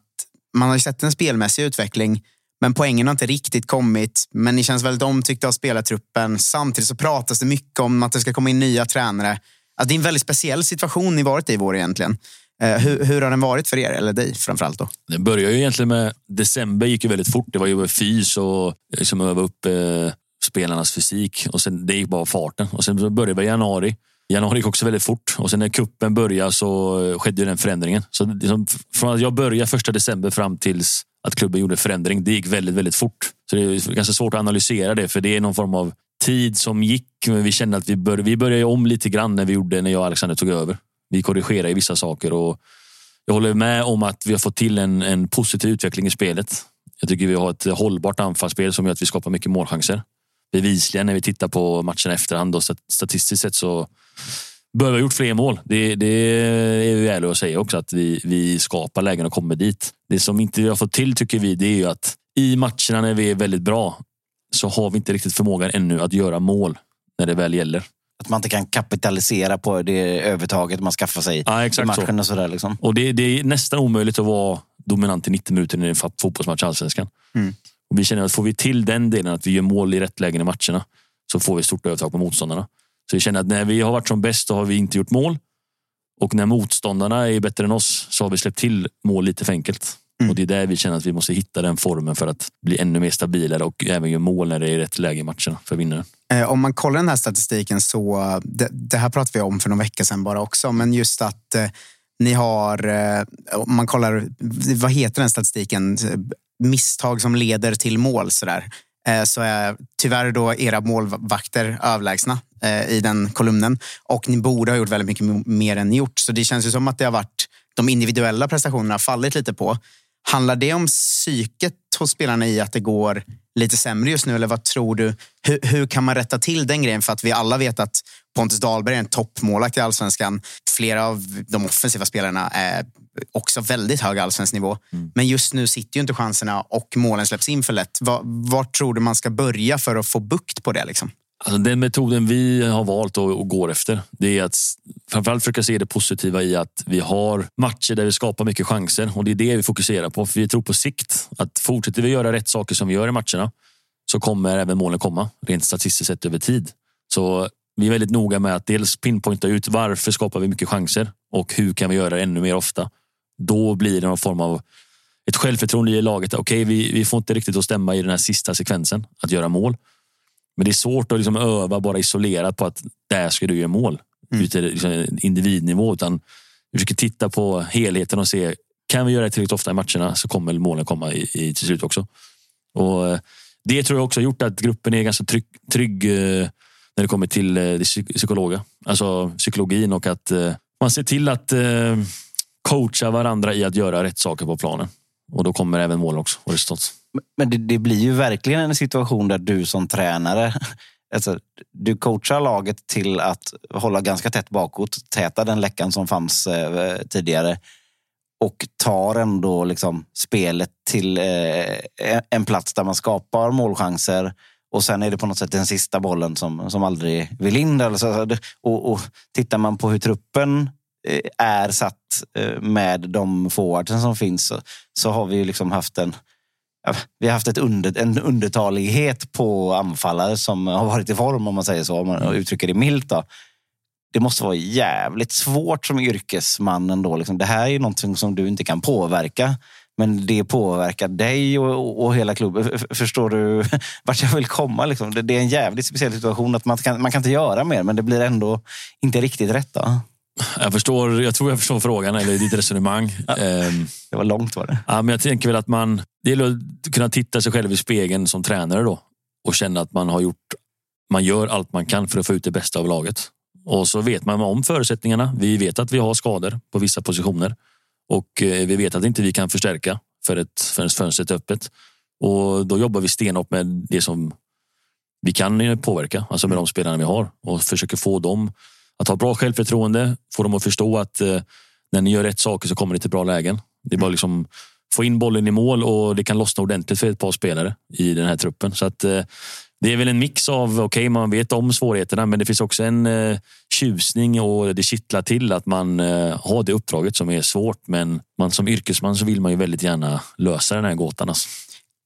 man har ju sett en spelmässig utveckling men poängen har inte riktigt kommit. Men ni känns väldigt omtyckta av spelartruppen. Samtidigt så pratas det mycket om att det ska komma in nya tränare. Alltså det är en väldigt speciell situation ni varit i i vår egentligen. Eh, hur, hur har den varit för er, eller dig framförallt? Då? Det började ju egentligen med... December gick ju väldigt fort. Det var ju fys och eh, liksom öva upp eh, spelarnas fysik. Och sen, det gick bara farten. Och sen började vi i januari. Januari gick också väldigt fort. Och sen när kuppen började så eh, skedde ju den förändringen. Så liksom, från att jag började första december fram tills att klubben gjorde förändring, det gick väldigt, väldigt fort. Så det är ganska svårt att analysera det, för det är någon form av tid som gick. Men vi kände att vi, bör, vi började om lite grann när vi gjorde när jag och Alexander tog över. Vi korrigerade vissa saker och jag håller med om att vi har fått till en, en positiv utveckling i spelet. Jag tycker vi har ett hållbart anfallsspel som gör att vi skapar mycket målchanser. Bevisligen när vi tittar på matchen i efterhand och statistiskt sett så vi ha gjort fler mål. Det, det är vi ärliga att säga också att vi, vi skapar lägen och kommer dit. Det som inte vi har fått till tycker vi det är ju att i matcherna när vi är väldigt bra så har vi inte riktigt förmågan ännu att göra mål när det väl gäller. Att man inte kan kapitalisera på det övertaget man skaffar sig Ja, i matchen så. och sådär. Liksom. Och det, det är nästan omöjligt att vara dominant i 90 minuter i en fotbollsmatch i Allsvenskan. Mm. Och vi känner att får vi till den delen, att vi gör mål i rätt lägen i matcherna, så får vi stort övertag på motståndarna. Så vi känner att när vi har varit som bäst så har vi inte gjort mål. Och när motståndarna är bättre än oss så har vi släppt till mål lite för enkelt. Mm. Och det är där vi känner att vi måste hitta den formen för att bli ännu mer stabilare och även göra mål när det är rätt läge i matcherna för vinnaren. Eh, Om man kollar den här statistiken så, det, det här pratade vi om för någon vecka sedan bara också, men just att eh, ni har, eh, om man kollar, vad heter den statistiken, misstag som leder till mål sådär. Eh, så är tyvärr då era målvakter överlägsna eh, i den kolumnen. Och ni borde ha gjort väldigt mycket mer än ni gjort. Så det känns ju som att det har varit de individuella prestationerna har fallit lite på. Handlar det om psyket hos spelarna i att det går lite sämre just nu? Eller vad tror du? Hur, hur kan man rätta till den grejen? För att vi alla vet att Pontus Dahlberg är en toppmålvakt i allsvenskan. Flera av de offensiva spelarna är också väldigt hög allsvensk nivå. Men just nu sitter ju inte chanserna och målen släpps in för lätt. Var, vart tror du man ska börja för att få bukt på det? Liksom? Alltså den metoden vi har valt och, går efter, det är att framförallt försöka se det positiva i att vi har matcher där vi skapar mycket chanser och det är det vi fokuserar på. För vi tror på sikt att fortsätter vi göra rätt saker som vi gör i matcherna så kommer även målen komma rent statistiskt sett över tid. Så vi är väldigt noga med att dels pinpointa ut varför skapar vi mycket chanser och hur kan vi göra det ännu mer ofta. Då blir det någon form av ett självförtroende i laget. Okej, vi, vi får inte riktigt att stämma i den här sista sekvensen att göra mål. Men det är svårt att liksom öva bara isolerat på att där ska du göra mål. Mm. Ute i liksom individnivå. Utan vi försöker titta på helheten och se, kan vi göra det tillräckligt ofta i matcherna så kommer målen komma i, i, till slut också. Och eh, Det tror jag också har gjort att gruppen är ganska trygg, trygg eh, när det kommer till eh, det psykologa. Alltså psykologin och att eh, man ser till att eh, coacha varandra i att göra rätt saker på planen. Och då kommer även mål också och resultat. Men det, det blir ju verkligen en situation där du som tränare Alltså, du coachar laget till att hålla ganska tätt bakåt, täta den läckan som fanns eh, tidigare och tar ändå liksom spelet till eh, en plats där man skapar målchanser och sen är det på något sätt den sista bollen som, som aldrig vill in. Eller så. Och, och tittar man på hur truppen eh, är satt eh, med de forwardsen som finns så, så har vi ju liksom haft en vi har haft ett under, en undertalighet på anfallare som har varit i form om man säger så, om man uttrycker det milt. Då. Det måste vara jävligt svårt som yrkesman ändå. Liksom. Det här är någonting som du inte kan påverka. Men det påverkar dig och, och hela klubben. Förstår du vart jag vill komma? Liksom? Det, det, är en jävligt speciell situation. att Man kan, man kan inte göra mer, men det blir ändå inte riktigt rätt. Då. Jag, förstår, jag tror jag förstår frågan, eller ditt resonemang. Ja, ehm, det var långt var det. Ja, men jag tänker väl att man... Det gäller att kunna titta sig själv i spegeln som tränare då och känna att man har gjort... Man gör allt man kan för att få ut det bästa av laget. Och så vet man om förutsättningarna. Vi vet att vi har skador på vissa positioner och eh, vi vet att inte vi kan förstärka för ett förrän fönstret är öppet. Och då jobbar vi stenhårt med det som vi kan påverka, alltså med de spelarna vi har och försöker få dem att ha bra självförtroende, få dem att förstå att eh, när ni gör rätt saker så kommer ni till bra lägen. Det är bara liksom få in bollen i mål och det kan lossna ordentligt för ett par spelare i den här truppen. Så att eh, det är väl en mix av, okej, okay, man vet om svårigheterna, men det finns också en eh, tjusning och det kittlar till att man eh, har det uppdraget som är svårt. Men man som yrkesman så vill man ju väldigt gärna lösa den här gåtan. Alltså.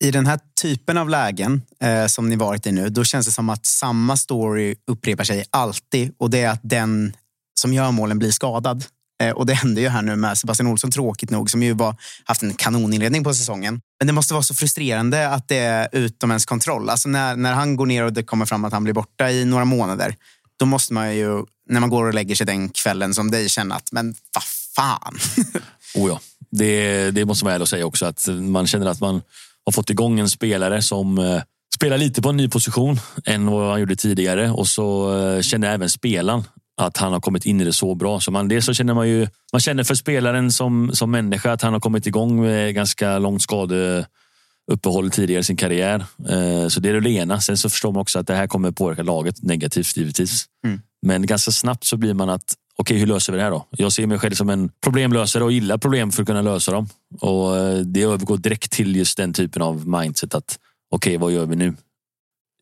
I den här typen av lägen eh, som ni varit i nu, då känns det som att samma story upprepar sig alltid och det är att den som gör målen blir skadad. Eh, och det hände ju här nu med Sebastian Olsson, tråkigt nog, som ju var, haft en kanoninledning på säsongen. Men det måste vara så frustrerande att det är utom ens kontroll. Alltså när, när han går ner och det kommer fram att han blir borta i några månader, då måste man ju, när man går och lägger sig den kvällen som dig, känna att men vad fan. oh ja, det, det måste man ärlig säga också. Att man känner att man har fått igång en spelare som eh, spelar lite på en ny position än vad han gjorde tidigare. Och så eh, känner även spelaren att han har kommit in i det så bra. Så man, det så känner man ju, man känner för spelaren som, som människa att han har kommit igång med ganska långt skadeuppehåll tidigare i sin karriär. Eh, så det är det ena. Sen så förstår man också att det här kommer påverka laget negativt givetvis. Mm. Men ganska snabbt så blir man att okej, hur löser vi det här då? Jag ser mig själv som en problemlösare och gillar problem för att kunna lösa dem. Och eh, det övergår direkt till just den typen av mindset att okej, vad gör vi nu?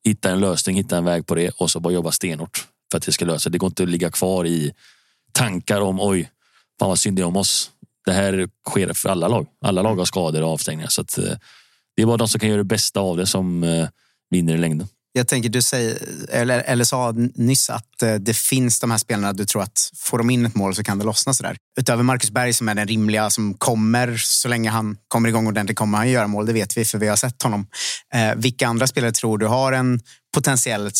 Hitta en lösning, hitta en väg på det och så bara jobba stenhårt för att det ska lösa. Det går inte att ligga kvar i tankar om oj, fan vad synd det är om oss. Det här sker för alla lag. Alla lag har skador och avstängningar. Så att, eh, det är bara de som kan göra det bästa av det som eh, vinner i längden. Jag tänker, du säger, eller, eller sa nyss att eh, det finns de här spelarna du tror att får de in ett mål så kan det lossna sådär. Utöver Marcus Berg som är den rimliga som kommer, så länge han kommer igång ordentligt kommer han göra mål. Det vet vi för vi har sett honom. Eh, vilka andra spelare tror du har en potentiell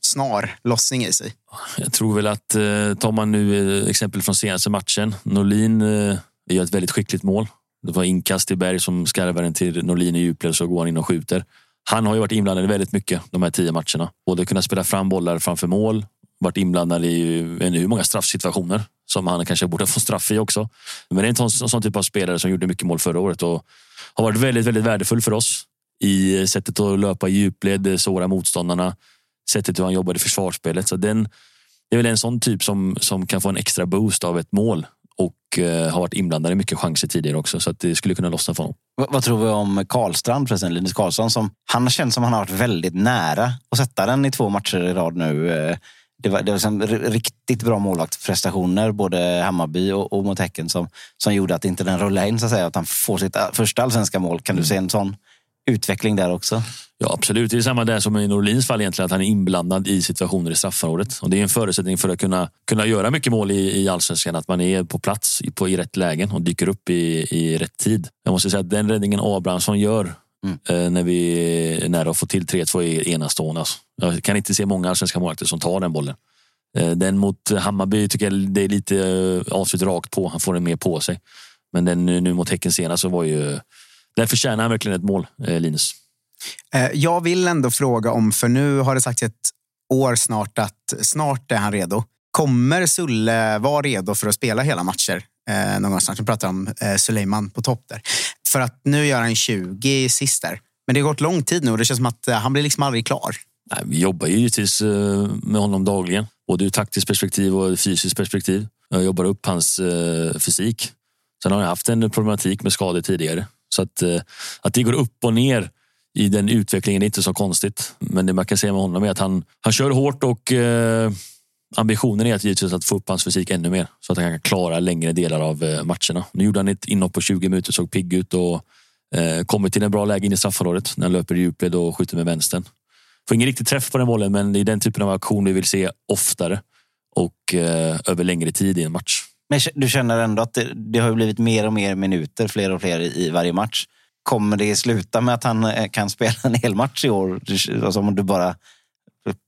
snar lossning i sig? Jag tror väl att, eh, tar man nu eh, exempel från senaste matchen, Norlin eh, gör ett väldigt skickligt mål. Det var inkast i Berg som skarvar den till Norlin i djupled så går han in och skjuter. Han har ju varit inblandad i väldigt mycket de här tio matcherna. Både kunnat spela fram bollar framför mål, varit inblandad i hur många straffsituationer som han kanske borde få straff i också. Men det är en sån, sån typ av spelare som gjorde mycket mål förra året och har varit väldigt, väldigt värdefull för oss i sättet att löpa i djupled, såra motståndarna, sättet hur han jobbade i försvarsspelet. Så den, det är väl en sån typ som, som kan få en extra boost av ett mål och eh, har varit inblandad i mycket chanser tidigare också. Så att det skulle kunna lossna för honom. V vad tror vi om Karlstrand förresten? Linus Karlsson som han känns som han har varit väldigt nära att sätta den i två matcher i rad nu. Eh, det var, det var som riktigt bra målvaktsprestationer, både Hammarby och, och mot Häcken, som, som gjorde att inte den rullade in, så att säga. Att han får sitt eh, första allsvenska mål. Kan du mm. se en sån utveckling där också? Ja, absolut. Det är samma där som i Norlins fall egentligen, att han är inblandad i situationer i straffområdet. Och det är en förutsättning för att kunna, kunna göra mycket mål i, i allsvenskan, att man är på plats i, på, i rätt lägen och dyker upp i, i rätt tid. Jag måste säga att den räddningen Abrahamsson gör Mm. Eh, när vi är nära att få till 3-2 är enastående. Alltså. Jag kan inte se många allsvenska målvakter som tar den bollen. Eh, den mot Hammarby tycker jag det är lite eh, avslut rakt på. Han får den mer på sig. Men den nu mot Häcken senast så var ju... Där förtjänar han verkligen ett mål, Linus. Jag vill ändå fråga om, för nu har det sagts ett år snart att snart är han redo. Kommer Sulle vara redo för att spela hela matcher? Eh, någonstans. Vi pratar om eh, Suleiman på topp där. För att nu gör han 20 sist där. Men det har gått lång tid nu och det känns som att eh, han blir liksom aldrig klar. Nej, vi jobbar ju givetvis eh, med honom dagligen. Både ur taktiskt perspektiv och fysiskt perspektiv. Jag jobbar upp hans eh, fysik. Sen har han haft en problematik med skador tidigare. Så att, eh, att det går upp och ner i den utvecklingen. Är inte så konstigt. Men det man kan säga med honom är att han, han kör hårt och eh, ambitionen är att givetvis att få upp hans fysik ännu mer så att han kan klara längre delar av eh, matcherna. Nu gjorde han ett inhopp på 20 minuter, såg pigg ut och eh, kommer till en bra läge in i straffområdet när han löper i djupled och skjuter med vänstern. Får ingen riktig träff på den bollen, men det är den typen av aktion vi vill se oftare och eh, över längre tid i en match. Men du känner ändå att det, det har blivit mer och mer minuter, fler och fler i varje match. Kommer det sluta med att han eh, kan spela en hel match i år? Alltså om du bara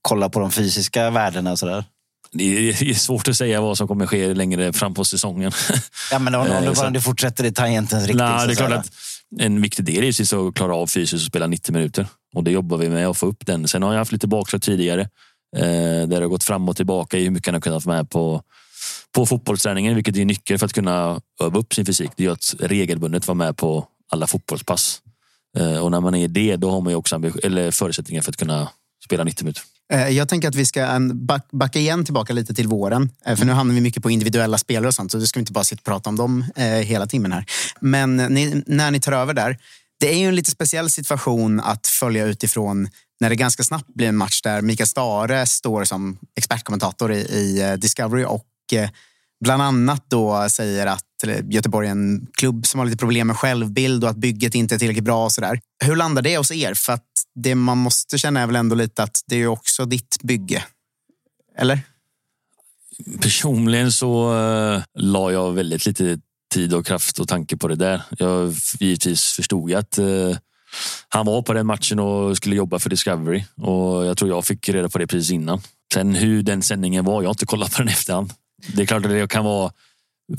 kollar på de fysiska värdena och sådär. Det är svårt att säga vad som kommer ske längre fram på säsongen. Ja, men om, om du bara du fortsätter i tangentens riktning. Nej, det är klart att en viktig del är att klara av fysiskt och spela 90 minuter. Och det jobbar vi med att få upp den. Sen har jag haft lite bakslag tidigare. Eh, där det har gått fram och tillbaka i hur mycket han har kunnat vara med på, på fotbollsträningen. Vilket är nyckeln för att kunna öva upp sin fysik. Det är att regelbundet vara med på alla fotbollspass. Eh, och när man är det, då har man ju också eller förutsättningar för att kunna spela 90 minuter. Eh, jag tänker att vi ska backa igen tillbaka lite till våren. Eh, för nu hamnar vi mycket på individuella spelare och sånt. Så du ska vi inte bara sitta och prata om dem hela timmen här. Men ni, när ni tar över där. Det är ju en lite speciell situation att följa utifrån när det ganska snabbt blir en match där Mikael Stare står som expertkommentator i, i Discovery och Eh, bland annat då säger att eh, Göteborg är en klubb som har lite problem med självbild och att bygget inte är tillräckligt bra. Och så där. Hur landar det hos er? För att det man måste känna är väl ändå lite att det är också ditt bygge. Eller? Personligen så uh, la jag väldigt lite tid och kraft och tanke på det där. Jag givetvis förstod att uh, han var på den matchen och skulle jobba för Discovery. Och jag tror jag fick reda på det precis innan. Sen hur den sändningen var, jag har inte kollat på den efterhand. Det är klart att det kan vara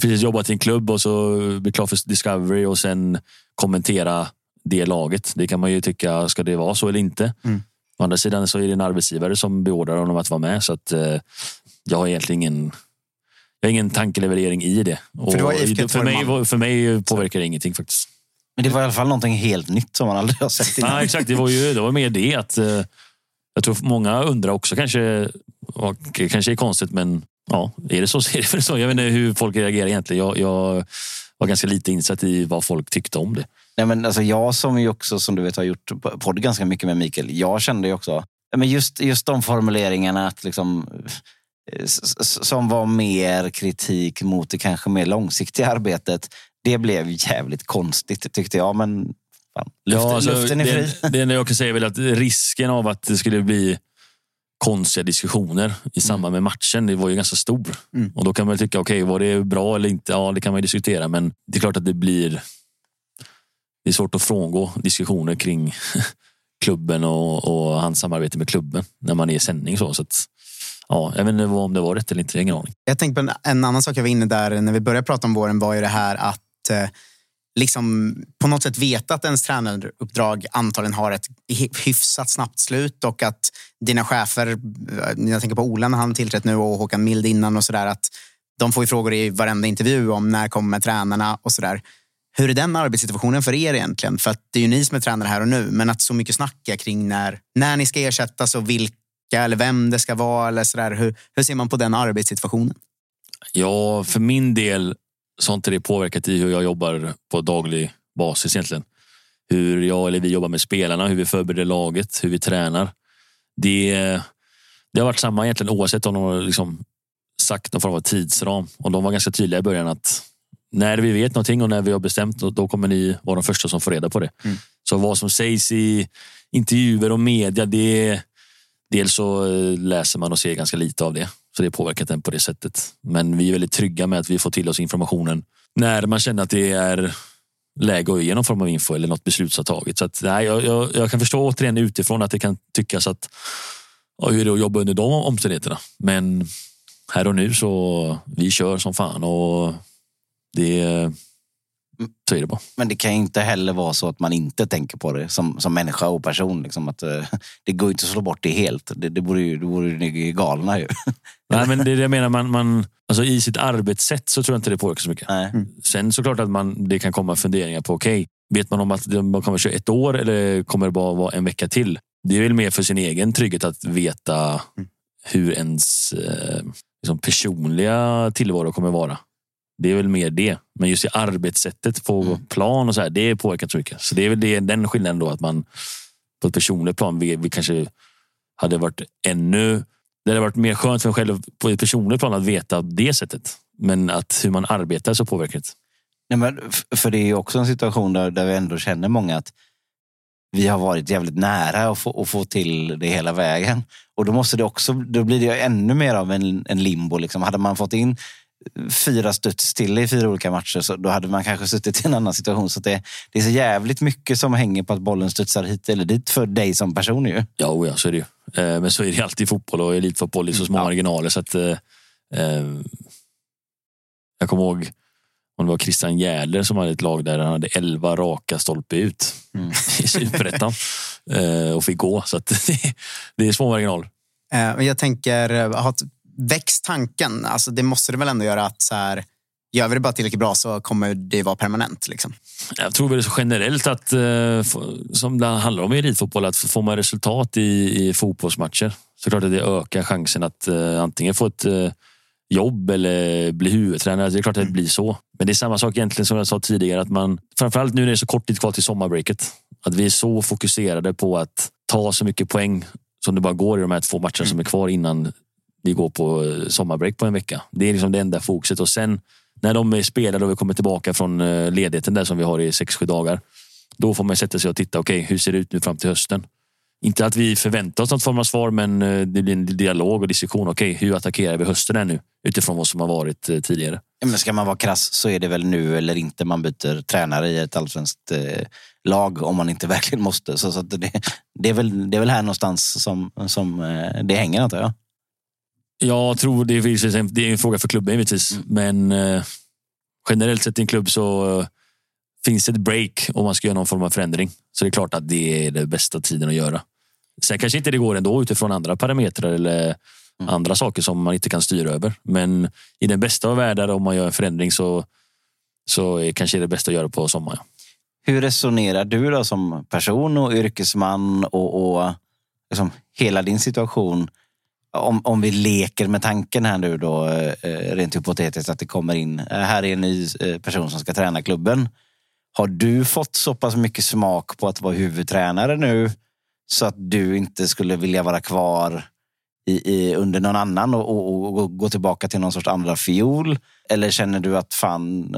precis jobbat i en klubb och så bli klar för Discovery och sen kommentera det laget. Det kan man ju tycka, ska det vara så eller inte? Mm. Å andra sidan så är det en arbetsgivare som beordrar honom att vara med. Så att, eh, jag har egentligen ingen, jag har ingen tankeleverering i det. För, det för, mig, för mig påverkar det ingenting faktiskt. Men det var i alla fall någonting helt nytt som man aldrig har sett innan. Ja, exakt, det var ju det var mer det att eh, jag tror många undrar också kanske, kanske är konstigt men ja, är det så så är det så. Jag vet inte hur folk reagerar egentligen. Jag, jag var ganska lite insatt i vad folk tyckte om det. Nej, men alltså jag som ju också, som du vet, har gjort podd ganska mycket med Mikael. Jag kände ju också, men just, just de formuleringarna att liksom, som var mer kritik mot det kanske mer långsiktiga arbetet. Det blev jävligt konstigt tyckte jag. Men fan, luften, ja, alltså, luften är fri. Det, det enda jag kan säga är väl att risken av att det skulle bli konstiga diskussioner i samband med matchen. Det var ju ganska stor. Mm. Och då kan man tycka, okej, okay, var det bra eller inte? Ja, det kan man diskutera. Men det är klart att det blir... Det är svårt att frångå diskussioner kring klubben och, och hans samarbete med klubben när man är i sändning. Så, så att, ja, jag vet inte om det var rätt eller inte, ingen aning. Jag tänkte på en, en annan sak jag var inne där när vi började prata om våren var ju det här att eh, liksom på något sätt veta att ens tränaruppdrag antagligen har ett hyfsat snabbt slut och att dina chefer, jag tänker på Ola när han tillträtt nu och Håkan Mild innan och sådär, att de får ju frågor i varenda intervju om när kommer tränarna och sådär. Hur är den arbetssituationen för er egentligen? För att det är ju ni som är tränare här och nu, men att så mycket snacka kring när, när ni ska ersättas och vilka eller vem det ska vara eller sådär. Hur, hur ser man på den arbetssituationen? Ja, för min del så har inte det påverkat i hur jag jobbar på daglig basis egentligen. Hur jag eller vi jobbar med spelarna, hur vi förbereder laget, hur vi tränar. Det, det har varit samma egentligen oavsett om de har liksom sagt någon form av tidsram. Och de var ganska tydliga i början att när vi vet någonting och när vi har bestämt då kommer ni vara de första som får reda på det. Mm. Så vad som sägs i intervjuer och media, det dels så läser man och ser ganska lite av det. Så det har påverkat den på det sättet. Men vi är väldigt trygga med att vi får till oss informationen när man känner att det är läge att ge någon form av info eller något beslut har tagits. Så att, nej, jag, jag, jag, kan förstå återigen utifrån att det kan tyckas att ja, hur är det att jobba under de omständigheterna. Men här och nu så vi kör som fan och det så är det bara. Men det kan inte heller vara så att man inte tänker på det som, som människa och person. Liksom, att, uh, det går inte att slå bort det helt. Det, det vore ju, det vore ju galna ju. Nej, men det är det jag menar. Man, man, alltså, I sitt arbetssätt så tror jag inte det påverkar så mycket. Mm. Sen såklart att man, det kan komma funderingar på, okej, okay, vet man om att man kommer köra ett år eller kommer det bara vara en vecka till? Det är väl mer för sin egen trygghet att veta mm. hur ens eh, liksom personliga tillvaro kommer vara. Det är väl mer det. Men just i arbetssättet på mm. plan och så här, det påverkar så mycket. Så det är väl det, den skillnaden då att man på ett personligt plan. Vi, vi kanske hade varit ännu... Det hade varit mer skönt för en själv på ett personligt plan att veta det sättet. Men att hur man arbetar så påverkar det. Nej, men för det är också en situation där, där vi ändå känner många att vi har varit jävligt nära att få, att få till det hela vägen. Och då måste det också, då blir det ännu mer av en, en limbo. Liksom. Hade man fått in fyra studs till i fyra olika matcher så då hade man kanske suttit i en annan situation. Så det, det är så jävligt mycket som hänger på att bollen studsar hit eller dit för dig som person ju. Ja, oh ja så är det ju. Eh, Men så är det alltid i fotboll och elitfotboll i så små marginaler. Så att, eh, eh, jag kommer ihåg om det var Christian Jähler som hade ett lag där han hade elva raka stolpe ut i superettan eh, och fick gå. Så att det, det är små marginaler. Jag tänker, växt tanken? Alltså, det måste det väl ändå göra att så här, gör vi det bara tillräckligt bra så kommer det vara permanent. Liksom. Jag tror väl generellt att, eh, som det handlar om i elitfotboll, att får man resultat i, i fotbollsmatcher så klart att det ökar chansen att eh, antingen få ett eh, jobb eller bli huvudtränare. Det är klart att det blir så. Men det är samma sak egentligen som jag sa tidigare, att man framförallt nu när det är så kort tid kvar till sommarbreaket, att vi är så fokuserade på att ta så mycket poäng som det bara går i de här två matcherna som är kvar innan vi går på eh, sommarbreak på en vecka. Det är liksom det enda fokuset och sen när de är spelade och vi kommer tillbaka från eh, ledigheten där som vi har i sex sju dagar. Då får man sätta sig och titta. Okej, hur ser det ut nu fram till hösten? Inte att vi förväntar oss något form av svar, men eh, det blir en dialog och diskussion. Okej, hur attackerar vi hösten här nu utifrån vad som har varit tidigare? Ja, Men ska man vara krass så är det väl nu eller inte man byter tränare i ett allsvenskt lag om man inte verkligen måste. Så, så att det, det, är väl, det är väl här någonstans som, som det hänger antar jag. Jag tror det är, det är en fråga för klubben givetvis, men eh, generellt sett i en klubb så eh, finns det ett break om man ska göra någon form av förändring. Så det är klart att det är den bästa tiden att göra. Sen kanske inte det går ändå utifrån andra parametrar eller andra saker som man inte kan styra över. Men i den bästa av världar, om man gör en förändring så, så är kanske det bästa att göra på sommaren. Hur resonerar du då som person och yrkesman och, och liksom hela din situation? Om, om vi leker med tanken här nu då, eh, rent hypotetiskt, att det kommer in, eh, här är en ny eh, person som ska träna klubben. Har du fått så pass mycket smak på att vara huvudtränare nu så att du inte skulle vilja vara kvar i, i, under någon annan och, och, och gå tillbaka till någon sorts andra fiol? Eller känner du att fan,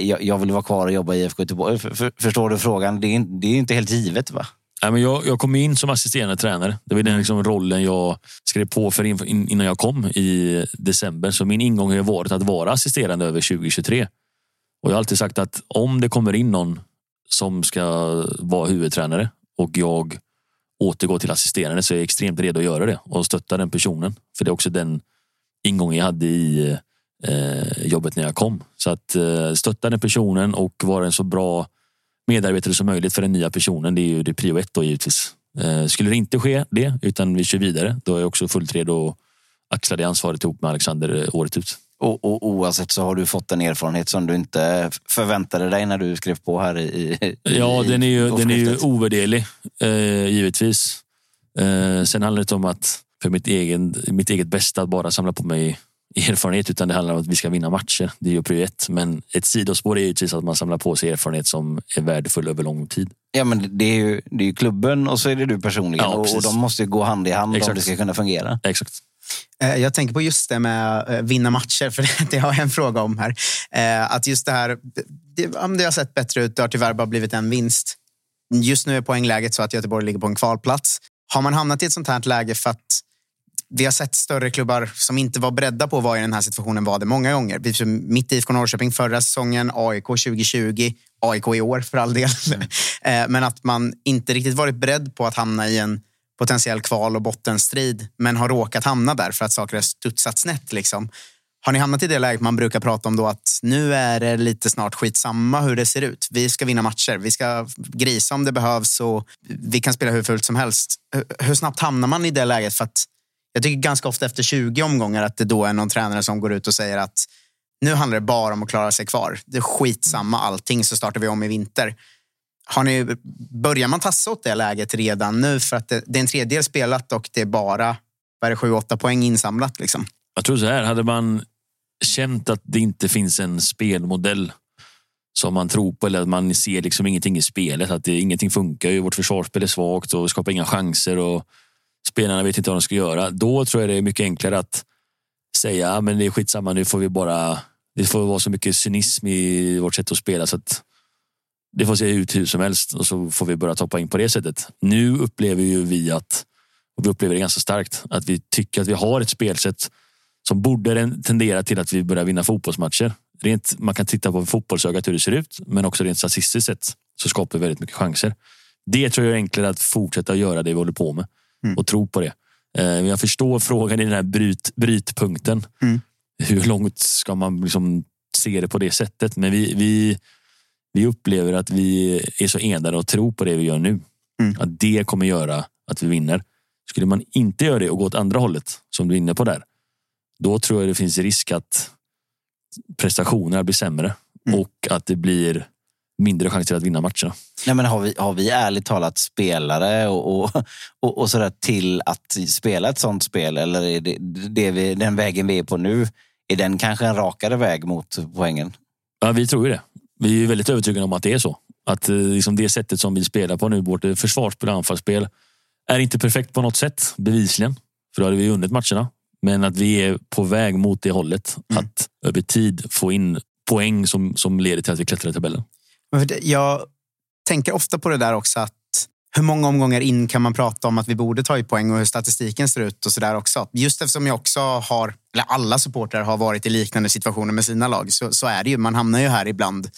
jag, jag vill vara kvar och jobba i IFK Göteborg? För, för, förstår du frågan? Det är, det är inte helt givet va? Nej, men jag, jag kom in som assisterande tränare. Det var den liksom rollen jag skrev på för in, in, innan jag kom i december. Så min ingång har varit att vara assisterande över 2023. Och jag har alltid sagt att om det kommer in någon som ska vara huvudtränare och jag återgår till assisterande så är jag extremt redo att göra det och stötta den personen. För det är också den ingången jag hade i eh, jobbet när jag kom. Så att eh, stötta den personen och vara en så bra medarbetare som möjligt för den nya personen. Det är ju det prio ett då givetvis. Eh, skulle det inte ske det, utan vi kör vidare, då är jag också fullt redo att axla det ansvaret ihop med Alexander eh, året ut. Och, och oavsett så har du fått en erfarenhet som du inte förväntade dig när du skrev på här i... i Ja, i den är ju, den är ju ovärderlig, eh, givetvis. Eh, sen handlar det om att för mitt, egen, mitt eget bästa att bara samla på mig erfarenhet, utan det handlar om att vi ska vinna matcher. Det är ju prio ett. Men ett sidospår är givetvis att man samlar på sig erfarenhet som är värdefull över lång tid. Ja, men det är ju, det är ju klubben och så är det du personligen. Ja, och, och de måste ju gå hand i hand om Exakt. det ska kunna fungera. Exakt. Eh, Jag tänker på just det med eh, vinna matcher, för det- har jag en fråga om här. Eh, Att just det här, det, det har sett bättre ut, det har tyvärr bara blivit en vinst. Just nu är poängläget så att Göteborg ligger på en kvalplats. Har man hamnat i ett sånt här läge för att vi har sett större klubbar som inte var beredda på att vara i den här situationen var det många gånger. Vi- Mitt IFK Norrköping förra säsongen, AIK 2020, AIK i år för all del. Eh, Men att man inte riktigt varit beredd på att hamna i en potentiell kval och bottenstrid men har råkat hamna där för att saker har studsat snett. Liksom. Har ni hamnat i det läget man brukar prata om då att nu är det lite snart skitsamma hur det ser ut. Vi ska vinna matcher, vi ska grisa om det behövs och vi kan spela hur fult som helst. Hur snabbt hamnar man i det läget? För att jag tycker ganska ofta efter 20 omgångar att det då är någon tränare som går ut och säger att nu handlar det bara om att klara sig kvar. Det är skitsamma allting så startar vi om i vinter. Har ni, börjar man tassa åt det läget redan nu? För att det, det är en tredjedel spelat och det är bara vad är det, sju, åtta poäng insamlat. Liksom. Jag tror så här, hade man känt att det inte finns en spelmodell som man tror på eller att man ser liksom ingenting i spelet. Att det, ingenting funkar. Ju. Vårt försvarsspel är svagt och skapar inga chanser och spelarna vet inte vad de ska göra. Då tror jag det är mycket enklare att säga ah, men det är skitsamma, nu får vi bara... Det får vara så mycket cynism i vårt sätt att spela så att det får se ut hur som helst och så får vi börja toppa in på det sättet. Nu upplever ju vi att, och vi upplever det ganska starkt, att vi tycker att vi har ett spelsätt som borde tendera till att vi börjar vinna fotbollsmatcher. Rent, man kan titta på fotbollsögat hur det ser ut, men också rent statistiskt sett så skapar vi väldigt mycket chanser. Det tror jag är enklare att fortsätta göra det vi håller på med och tro på det. Eh, jag förstår frågan i den här bryt, brytpunkten. Hur långt ska man liksom se det på det sättet? Men vi, vi, vi upplever att vi är så enade och tror på det vi gör nu. Att det kommer göra att vi vinner. Skulle man inte göra det och gå åt andra hållet, som du är inne på där, då tror jag det finns risk att prestationerna blir sämre och att det blir mindre chanser att vinna matcherna. Nej, men har, vi, har vi ärligt talat spelare och, och, och, och sådär till att spela ett sånt spel? Eller är det, det vi, den vägen vi är på nu, är den kanske en rakare väg mot poängen? Ja, vi tror ju det. Vi är väldigt övertygade om att det är så. Att eh, liksom det sättet som vi spelar på nu, vårt eh, försvarsspel och anfallsspel, är inte perfekt på något sätt, bevisligen. För då hade vi vunnit matcherna. Men att vi är på väg mot det hållet. Att över tid få in poäng som, som leder till att vi klättrar i tabellen. Det- Jag tänker ofta på det där också att hur många omgångar in kan man prata om att vi borde ta i poäng och hur statistiken ser ut och sådär också. Just eftersom jag också har, eller alla supportrar har varit i liknande situationer med sina lag så, så är det ju, man hamnar ju här ibland.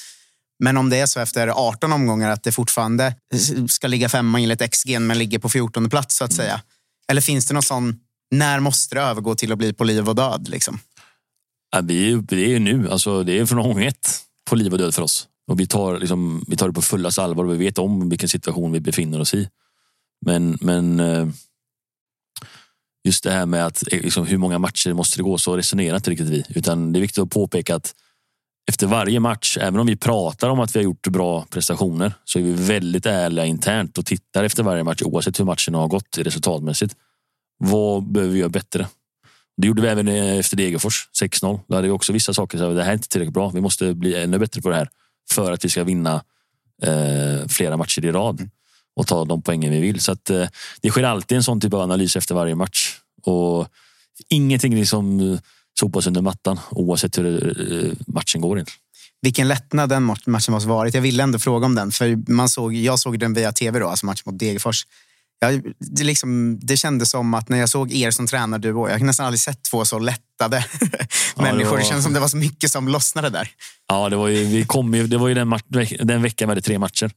Men om det är så efter 18 omgångar att det fortfarande ska ligga femma enligt XG men ligger på 14 plats så att säga. Eller finns det någon sån, när måste det övergå till att bli på liv och död? Liksom? Ja, är- det är ju nu, alltså, det är från omgång ett på liv och död för oss. Och vi tar, liksom, vi tar det på fullaste allvar och vi vet om vilken situation vi befinner oss i. Men, men eh, just det här med att eh, liksom, hur många matcher måste det gå så resonerar inte riktigt vi. Utan det är viktigt att påpeka att efter varje match, även om vi pratar om att vi har gjort bra prestationer, så är vi väldigt ärliga internt och tittar efter varje match oavsett hur matchen har gått resultatmässigt. Vad behöver vi göra bättre? Det gjorde vi även eh, efter Degerfors 6-0. Då hade vi också vissa saker Så det här är inte tillräckligt bra. Vi måste bli ännu bättre på det här för att vi ska vinna eh, flera matcher i rad och ta de poängen vi vill. Så att, eh, det sker alltid en sån typ av analys efter varje match. Och ingenting liksom eh, sopas under mattan oavsett hur eh, matchen går. Egentligen. Vilken lättnad den mat- matchen måste varit. Jag ville ändå fråga om den. För man såg, jag såg den via tv, då, alltså matchen mot Degerfors. Jag, det, liksom, det kändes som att när jag såg er som tränarduo, jag har nästan aldrig sett två så lättade människor. Det, var- känns som det var så mycket som lossnade där. Ja, det var ju, vi kom ju, det var ju den, match, den veckan vi hade tre matcher.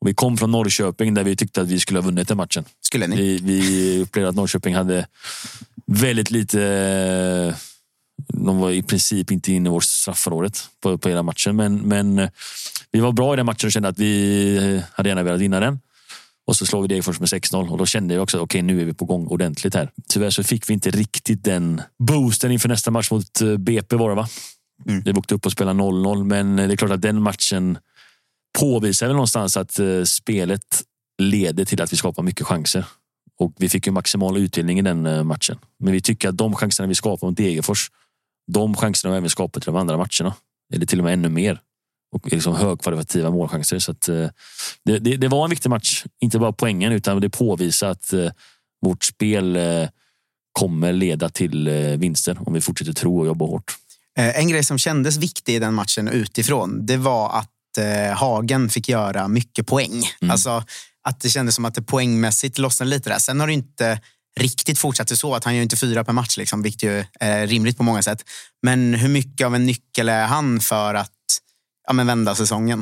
Och vi kom från Norrköping där vi tyckte att vi skulle ha vunnit den matchen. Skulle ni? Vi, vi upplevde att Norrköping hade väldigt lite... De var i princip inte inne i vårt straffområdet på, på hela matchen. Men, men vi var bra i den matchen och kände att vi hade gärna velat vinna den. Och så slår vi Degerfors med 6-0 och då kände jag också att okej, nu är vi på gång ordentligt här. Tyvärr så fick vi inte riktigt den boosten inför nästa match mot eh, BP var det va? Vi åkte upp och spelade 0-0, men det är klart att den matchen påvisar väl någonstans att eh, spelet leder till att vi skapar mycket chanser. Och vi fick ju maximal utdelning i den eh, matchen. Men vi tycker att de chanserna vi skapar mot Degerfors, de chanserna har vi även skapat i de andra matcherna. Eller till och med ännu mer. Och liksom högkvalitativa målchanser. Så att, eh, det, det, det var en viktig match. Inte bara poängen, utan det påvisar att eh, vårt spel eh, kommer leda till vinster om vi fortsätter tro och jobba hårt. En grej som kändes viktig i den matchen utifrån, det var att Hagen fick göra mycket poäng. Alltså att det kändes som att det poängmässigt lossnade lite där. Sen har det inte riktigt fortsatt så att han gör inte fyra per match, liksom, vilket ju är rimligt på många sätt. Men hur mycket av en nyckel är han för att ja, men vända säsongen?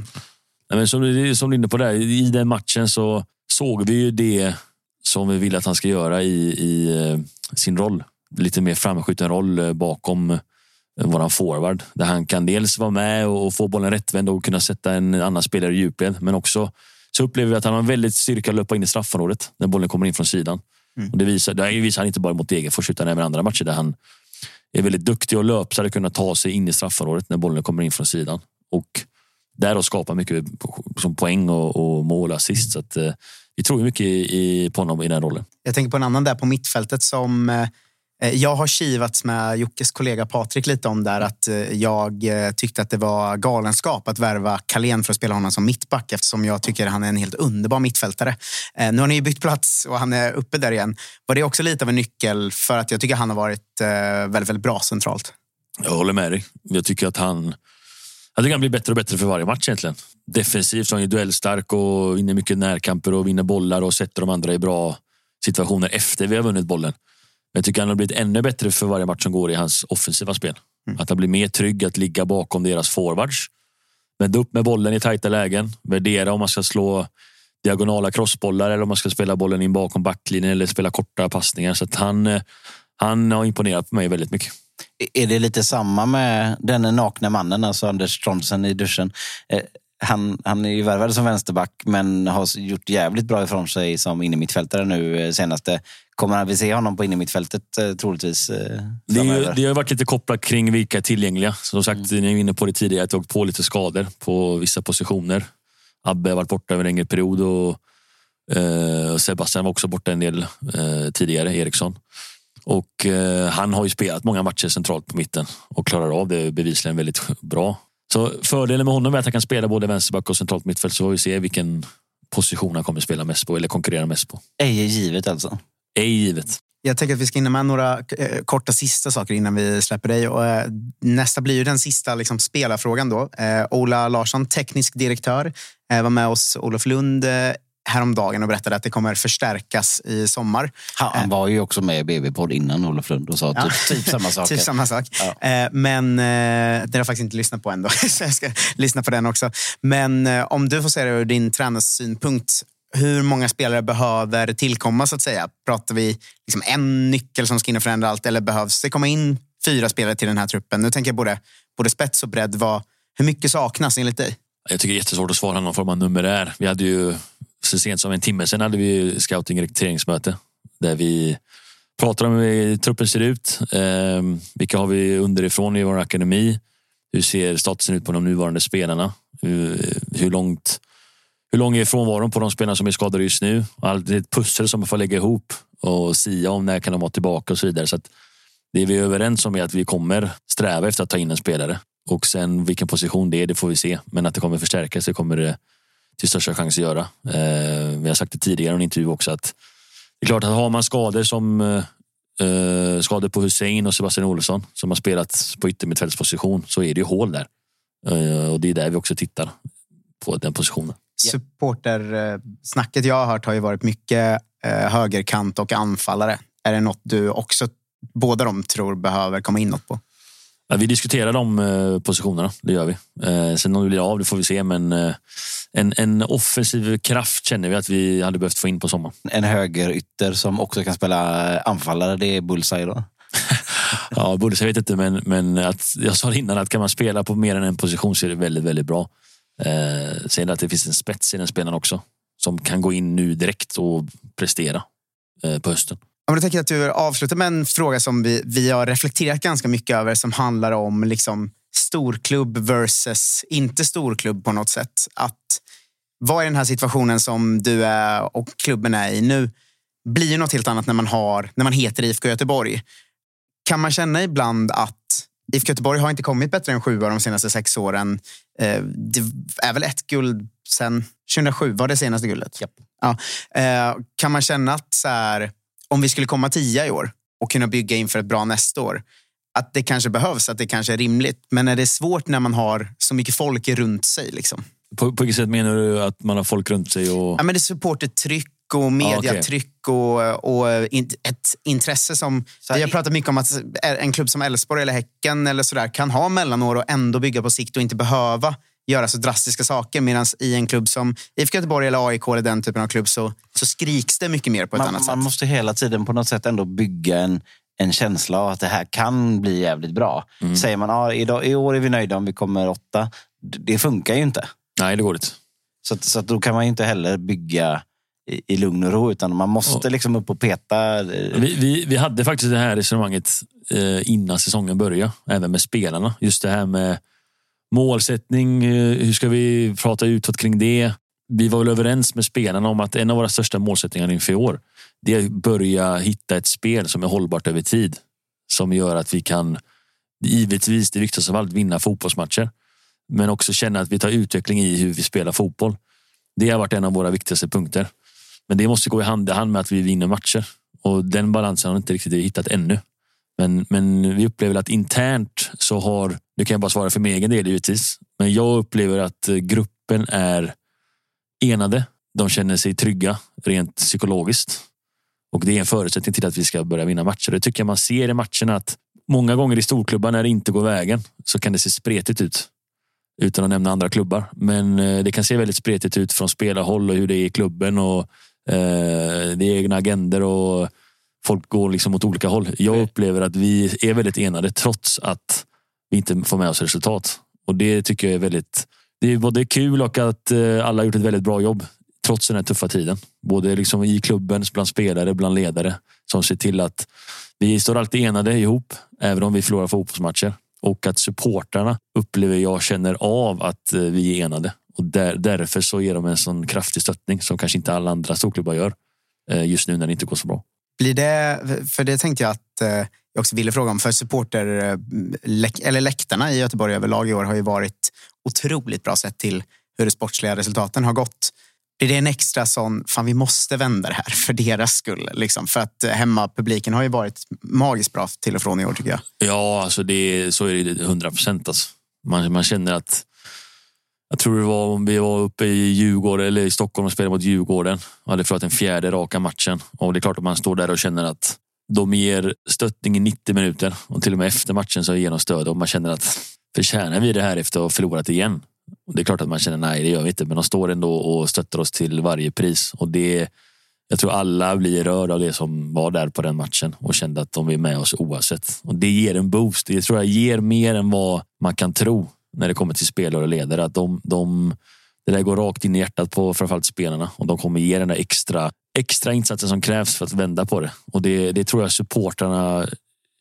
Nej, men som, som du är inne på där, i den matchen så såg vi ju det som vi vill att han ska göra i, i eh, sin roll. Lite mer framskjuten roll eh, bakom eh, våran forward. Där han kan dels vara med och få bollen rättvänd och kunna sätta en annan spelare i djupled. Men också så upplever vi att han har en väldigt styrka att löpa in i straffområdet när bollen kommer in från sidan. Och det, visar, det visar han inte bara mot Degerfors utan även andra matcher där han är väldigt duktig och löpsare kunna ta sig in i straffområdet när bollen kommer in från sidan. Och därav skapa mycket som poäng och, och mål och assist. Så att, eh, vi tror mycket i, i, på honom i den rollen. Jag tänker på en annan där på mittfältet som eh, Eh, Jag har kivats med Jockes kollega Patrik lite om där att eh, jag eh, tyckte att det var galenskap att värva Kalén för att spela honom som mittback eftersom jag tycker han är en helt underbar mittfältare. Eh, Nu har ni bytt plats och han är uppe där igen. Var det också lite av en nyckel för att jag tycker han har varit väldigt, väldigt bra centralt? Jag håller med dig. Jag tycker att han, jag tycker han blir bättre och bättre för varje match egentligen. Defensivt så är han ju duellstark och vinner mycket närkamper och vinner bollar och sätter de andra i bra situationer efter vi har vunnit bollen. Men jag tycker han har blivit ännu bättre för varje match som går i hans offensiva spel. Att han blir mer trygg att ligga bakom deras forwards. Vända upp med bollen i tajta lägen. Värdera om man ska slå diagonala crossbollar eller om man ska spela bollen in bakom backlinjen eller spela korta passningar. Så han, eh, han har imponerat på mig väldigt mycket. Är det lite samma med den nakna mannen, alltså Anders Trondsen i duschen? Eh, Han, han är ju värvad som vänsterback men har gjort jävligt bra ifrån sig som innermittfältare nu eh, senaste. Kommer vi se honom på innermittfältet eh, troligtvis Det, är ju, det har varit lite kopplat kring vilka är tillgängliga. Som sagt, ni är inne på det tidigare, att jag på lite skador på vissa positioner. Abbe har varit borta över en längre period och, eh, Sebastian var också borta en del eh, tidigare, Eriksson. Och eh, han har ju spelat många matcher centralt på mitten och klarar av det bevisligen väldigt bra. Så fördelen med honom är att han kan spela både vänsterback och centralt mittfält så får vi se vilken position han kommer spela mest på eller konkurrera mest på. Ej är givet alltså. Ej givet. Jag tänker att vi ska hinna med några eh, korta sista saker innan vi släpper dig. Och, eh, nästa blir ju den sista liksom, spelarfrågan. Då. Eh, Ola Larsson, teknisk direktör, eh, var med oss Olof Lund eh, häromdagen och berättade att det kommer förstärkas i sommar. Han, han var ju också med i BB-podd innan Olof Lund och sa Ja. typ, typ samma sak. typ samma sak. Eh, men eh, den har jag faktiskt inte lyssnat på ändå. Så jag ska lyssna på den också. Men eh, om du får säga det ur din tränarsynpunkt. Hur många spelare behöver tillkomma så att säga? Pratar vi liksom en nyckel som ska in och förändra allt eller behövs det komma in fyra spelare till den här truppen? Nu tänker jag både, både spets och bredd. Vad, hur mycket saknas enligt dig? Jag tycker det är jättesvårt att svara någon form av numerär. Vi hade ju så sent som en timme sedan hade vi scouting rekryteringsmöte där vi pratade om hur truppen ser ut. Eh, vilka har vi underifrån i vår akademi? Hur ser statusen ut på de nuvarande spelarna? Hur, hur långt hur lång är frånvaron på de spelarna som är skadade just nu? Allt det är ett pussel som man får lägga ihop och sia om när kan de vara tillbaka och så vidare. Så att det vi är överens om är att vi kommer sträva efter att ta in en spelare. Och sen vilken position det är, det får vi se. Men att det kommer förstärkas, det kommer det till största chans att göra. Eh, vi har sagt det tidigare i en intervju också att det är klart att har man skador som eh, eh skador på Hussein och Sebastian Olsson som har spelat på yttermittfältsposition så är det ju hål där. Eh, och det är där vi också tittar på den positionen. Supportersnacket jag har hört har ju varit mycket eh, högerkant och anfallare. Är det något du också, båda de tror behöver komma inåt på? Ja, vi diskuterar de eh, positionerna, det gör vi. Eh, sen om det blir av, det får vi se. Men eh, en, en offensiv kraft känner vi att vi hade behövt få in på sommaren. En högerytter som också kan spela anfallare, det är Bullseye då? Ja, Bullis, jag vet inte, men, men att, jag sa det innan att kan man spela på mer än en position så är det väldigt, väldigt bra. Eh, sen att det finns en spets i den spelaren också som kan gå in nu direkt och prestera eh, på hösten. Ja, men då tänker jag att du avslutar med en fråga som vi, vi har reflekterat ganska mycket över som handlar om liksom storklubb versus inte storklubb på något sätt. Att vad är den här situationen som du är och klubben är i nu blir ju något helt annat när man, har, när man heter IFK Göteborg. Kan man känna ibland att IFK Göteborg har inte kommit bättre än sjua de senaste sex åren. Eh, Det är väl ett guld sen 2007 var det senaste guldet. Ja. Eh, Kan man känna att så här, om vi skulle komma tia i år och kunna bygga inför ett bra nästa år, att det kanske behövs, att det kanske är rimligt. Men är det svårt när man har så mycket folk runt sig? Liksom? På, på vilket sätt menar du att man har folk runt sig? Och... Ja, men det är supportertryck och mediatryck och, och in, ett intresse som... Vi har pratat mycket om att en klubb som Elfsborg eller Häcken eller sådär kan ha mellanår och ändå bygga på sikt och inte behöva göra så drastiska saker. Medan i en klubb som IFK Göteborg eller AIK eller den typen av klubb så, så skriks det mycket mer på ett man, annat man sätt. måste hela tiden på något sätt ändå bygga en, en känsla av att det här kan bli jävligt bra. Mm. Säger man ah, idag, i år är vi nöjda om vi kommer åtta, det funkar ju inte. Nej, det går inte. Så, att, så att då kan man ju inte heller bygga i, i lugn och ro utan man måste liksom upp och peta. Vi, vi, vi hade faktiskt det här resonemanget eh, innan säsongen började, även med spelarna. Just det här med målsättning, eh, hur ska vi prata utåt kring det? Vi var väl överens med spelarna om att en av våra största målsättningar inför i år det är att börja hitta ett spel som är hållbart över tid. som gör att vi kan, givetvis det viktigaste av allt, vinna fotbollsmatcher. Men också känna att vi tar utveckling i hur vi spelar fotboll. Det har varit en av våra viktigaste punkter. Men det måste gå i hand i hand med att vi vinner matcher. Och den balansen har vi inte riktigt hittat ännu. Men, men vi upplever att internt så har, nu kan jag bara svara för min egen del givetvis, men jag upplever att eh, gruppen är enade. De känner sig trygga rent psykologiskt. Och det är en förutsättning till att vi ska börja vinna matcher. Det tycker jag man ser i matcherna att många gånger i storklubbar när det inte går vägen så kan det se spretigt ut. Utan att nämna andra klubbar. Men eh, det kan se väldigt spretigt ut från spelarhåll och hur det är i klubben och eh, det är egna agender och folk går liksom åt olika håll. Jag upplever att vi är väldigt enade trots att vi inte får med oss resultat. Och det tycker jag är väldigt det är både kul och att eh, alla har gjort ett väldigt bra jobb trots den här tuffa tiden. Både liksom i klubben, bland spelare, bland ledare som ser till att vi står alltid enade ihop, även om vi förlorar fotbollsmatcher. Och att supportrarna upplever jag känner av att eh, vi är enade. Och där, därför så ger de en sån kraftig stöttning som kanske inte alla andra storklubbar gör eh, just nu när det inte går så bra. Blir det, för det tänkte jag att eh, jag också ville fråga om, för supporter, eh, eller läktarna i Göteborg överlag i år har ju varit otroligt bra sett till hur de sportsliga resultaten har gått. Blir det en extra sån, fan vi måste vända det här för deras skull? Liksom? För att eh, hemmapubliken har ju varit magiskt bra till och från i år tycker jag. Ja, alltså det, så är det hundra procent. Alltså. Man, man känner att jag tror det var om vi var uppe i Djurgården eller i Stockholm och spelade mot Djurgården. och hade förlorat den fjärde raka matchen. Och det är klart att man står där och känner att de ger stöttning i 90 minuter och till och med efter matchen så ger de stöd och man känner att förtjänar vi det här efter att ha förlorat igen? Och det är klart att man känner nej, det gör vi inte, men de står ändå och stöttar oss till varje pris och det. Jag tror alla blir rörda av det som var där på den matchen och kände att de är med oss oavsett. Och det ger en boost. Det tror jag ger mer än vad man kan tro när det kommer till spelare och ledare. Att de, de, det där går rakt in i hjärtat på framförallt spelarna och de kommer ge den där extra, extra insatsen som krävs för att vända på det. Och det, det tror jag supportrarna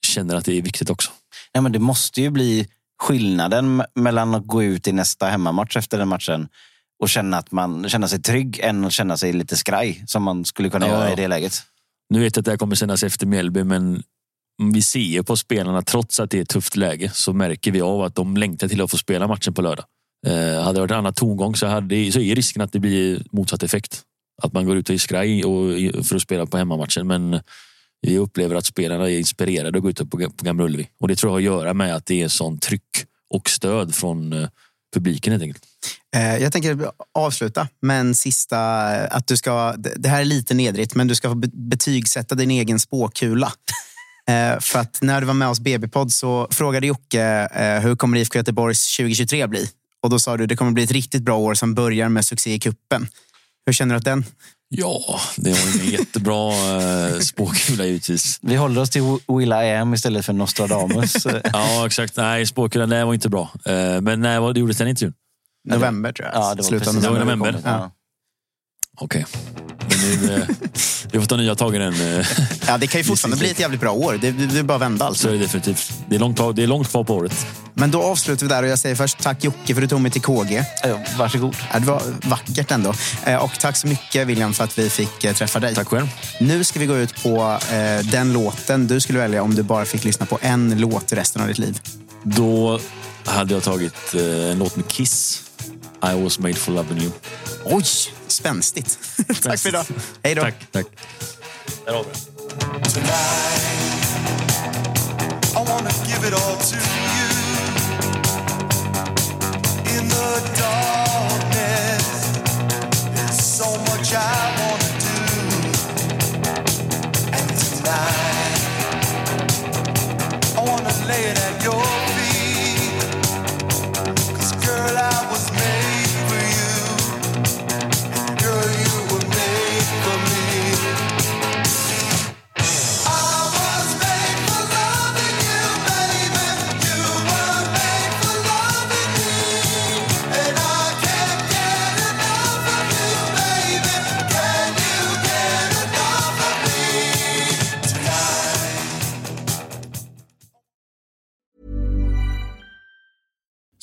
känner att det är viktigt också. Ja, men det måste ju bli skillnaden mellan att gå ut i nästa hemmamatch efter den matchen och känna att man känner sig trygg än att känna sig lite skraj som man skulle kunna ja. göra i det läget. Nu vet jag att det här kommer sändas efter Mjällby, men vi ser på spelarna, trots att det är ett tufft läge, så märker vi av att de längtar till att få spela matchen på lördag. Eh, hade det varit en annan tongång så, hade, så är risken att det blir motsatt effekt. Att man går ut och är skraj och, för att spela på hemmamatchen. Men vi upplever att spelarna är inspirerade att gå ut på, på Gamla Ullevi. Och det tror jag har att göra med att det är sån tryck och stöd från eh, publiken helt enkelt. Eh, jag tänker avsluta med en sista, att du ska, det här är lite nedrigt, men du ska få betygsätta din egen spåkula. Eh, för att när du var med oss BB-podd så frågade Jocke hur kommer IFK Göteborgs 2023 bli? Och då sa du det kommer bli ett riktigt bra år som börjar med succé i kuppen. Hur känner du att den? Ja, det var en jättebra eh, spåkula givetvis. Vi håller oss till Will I Am istället för Nostradamus. ja, exakt. Nej, spåkulan var inte bra. Men när det gjordes den intervjun? November tror jag. Ja, det var Slutet av november. november. Ja. Okej. Okay. Nu, eh, vi får ta nya tag i den. Eh, ja, det kan ju fortfarande bli ett jävligt bra år. Det, det är bara att vända alltså. Så är det definitivt. Det är, långt, det är långt kvar på året. Men då avslutar vi där och jag säger först tack Jocke för att du tog mig till KG. Varsågod. Ja, det var vackert ändå. Eh, och tack så mycket William för att vi fick träffa dig. Tack själv. Nu ska vi gå ut på den låten du skulle välja om du bara fick lyssna på en låt resten av ditt liv. Då hade jag tagit en låt med Kiss. I was made for loving you. Oj, spänstigt. tack för idag. Hej då. Tack, tack. Där har vi I wanna give it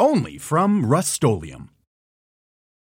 Only from Rust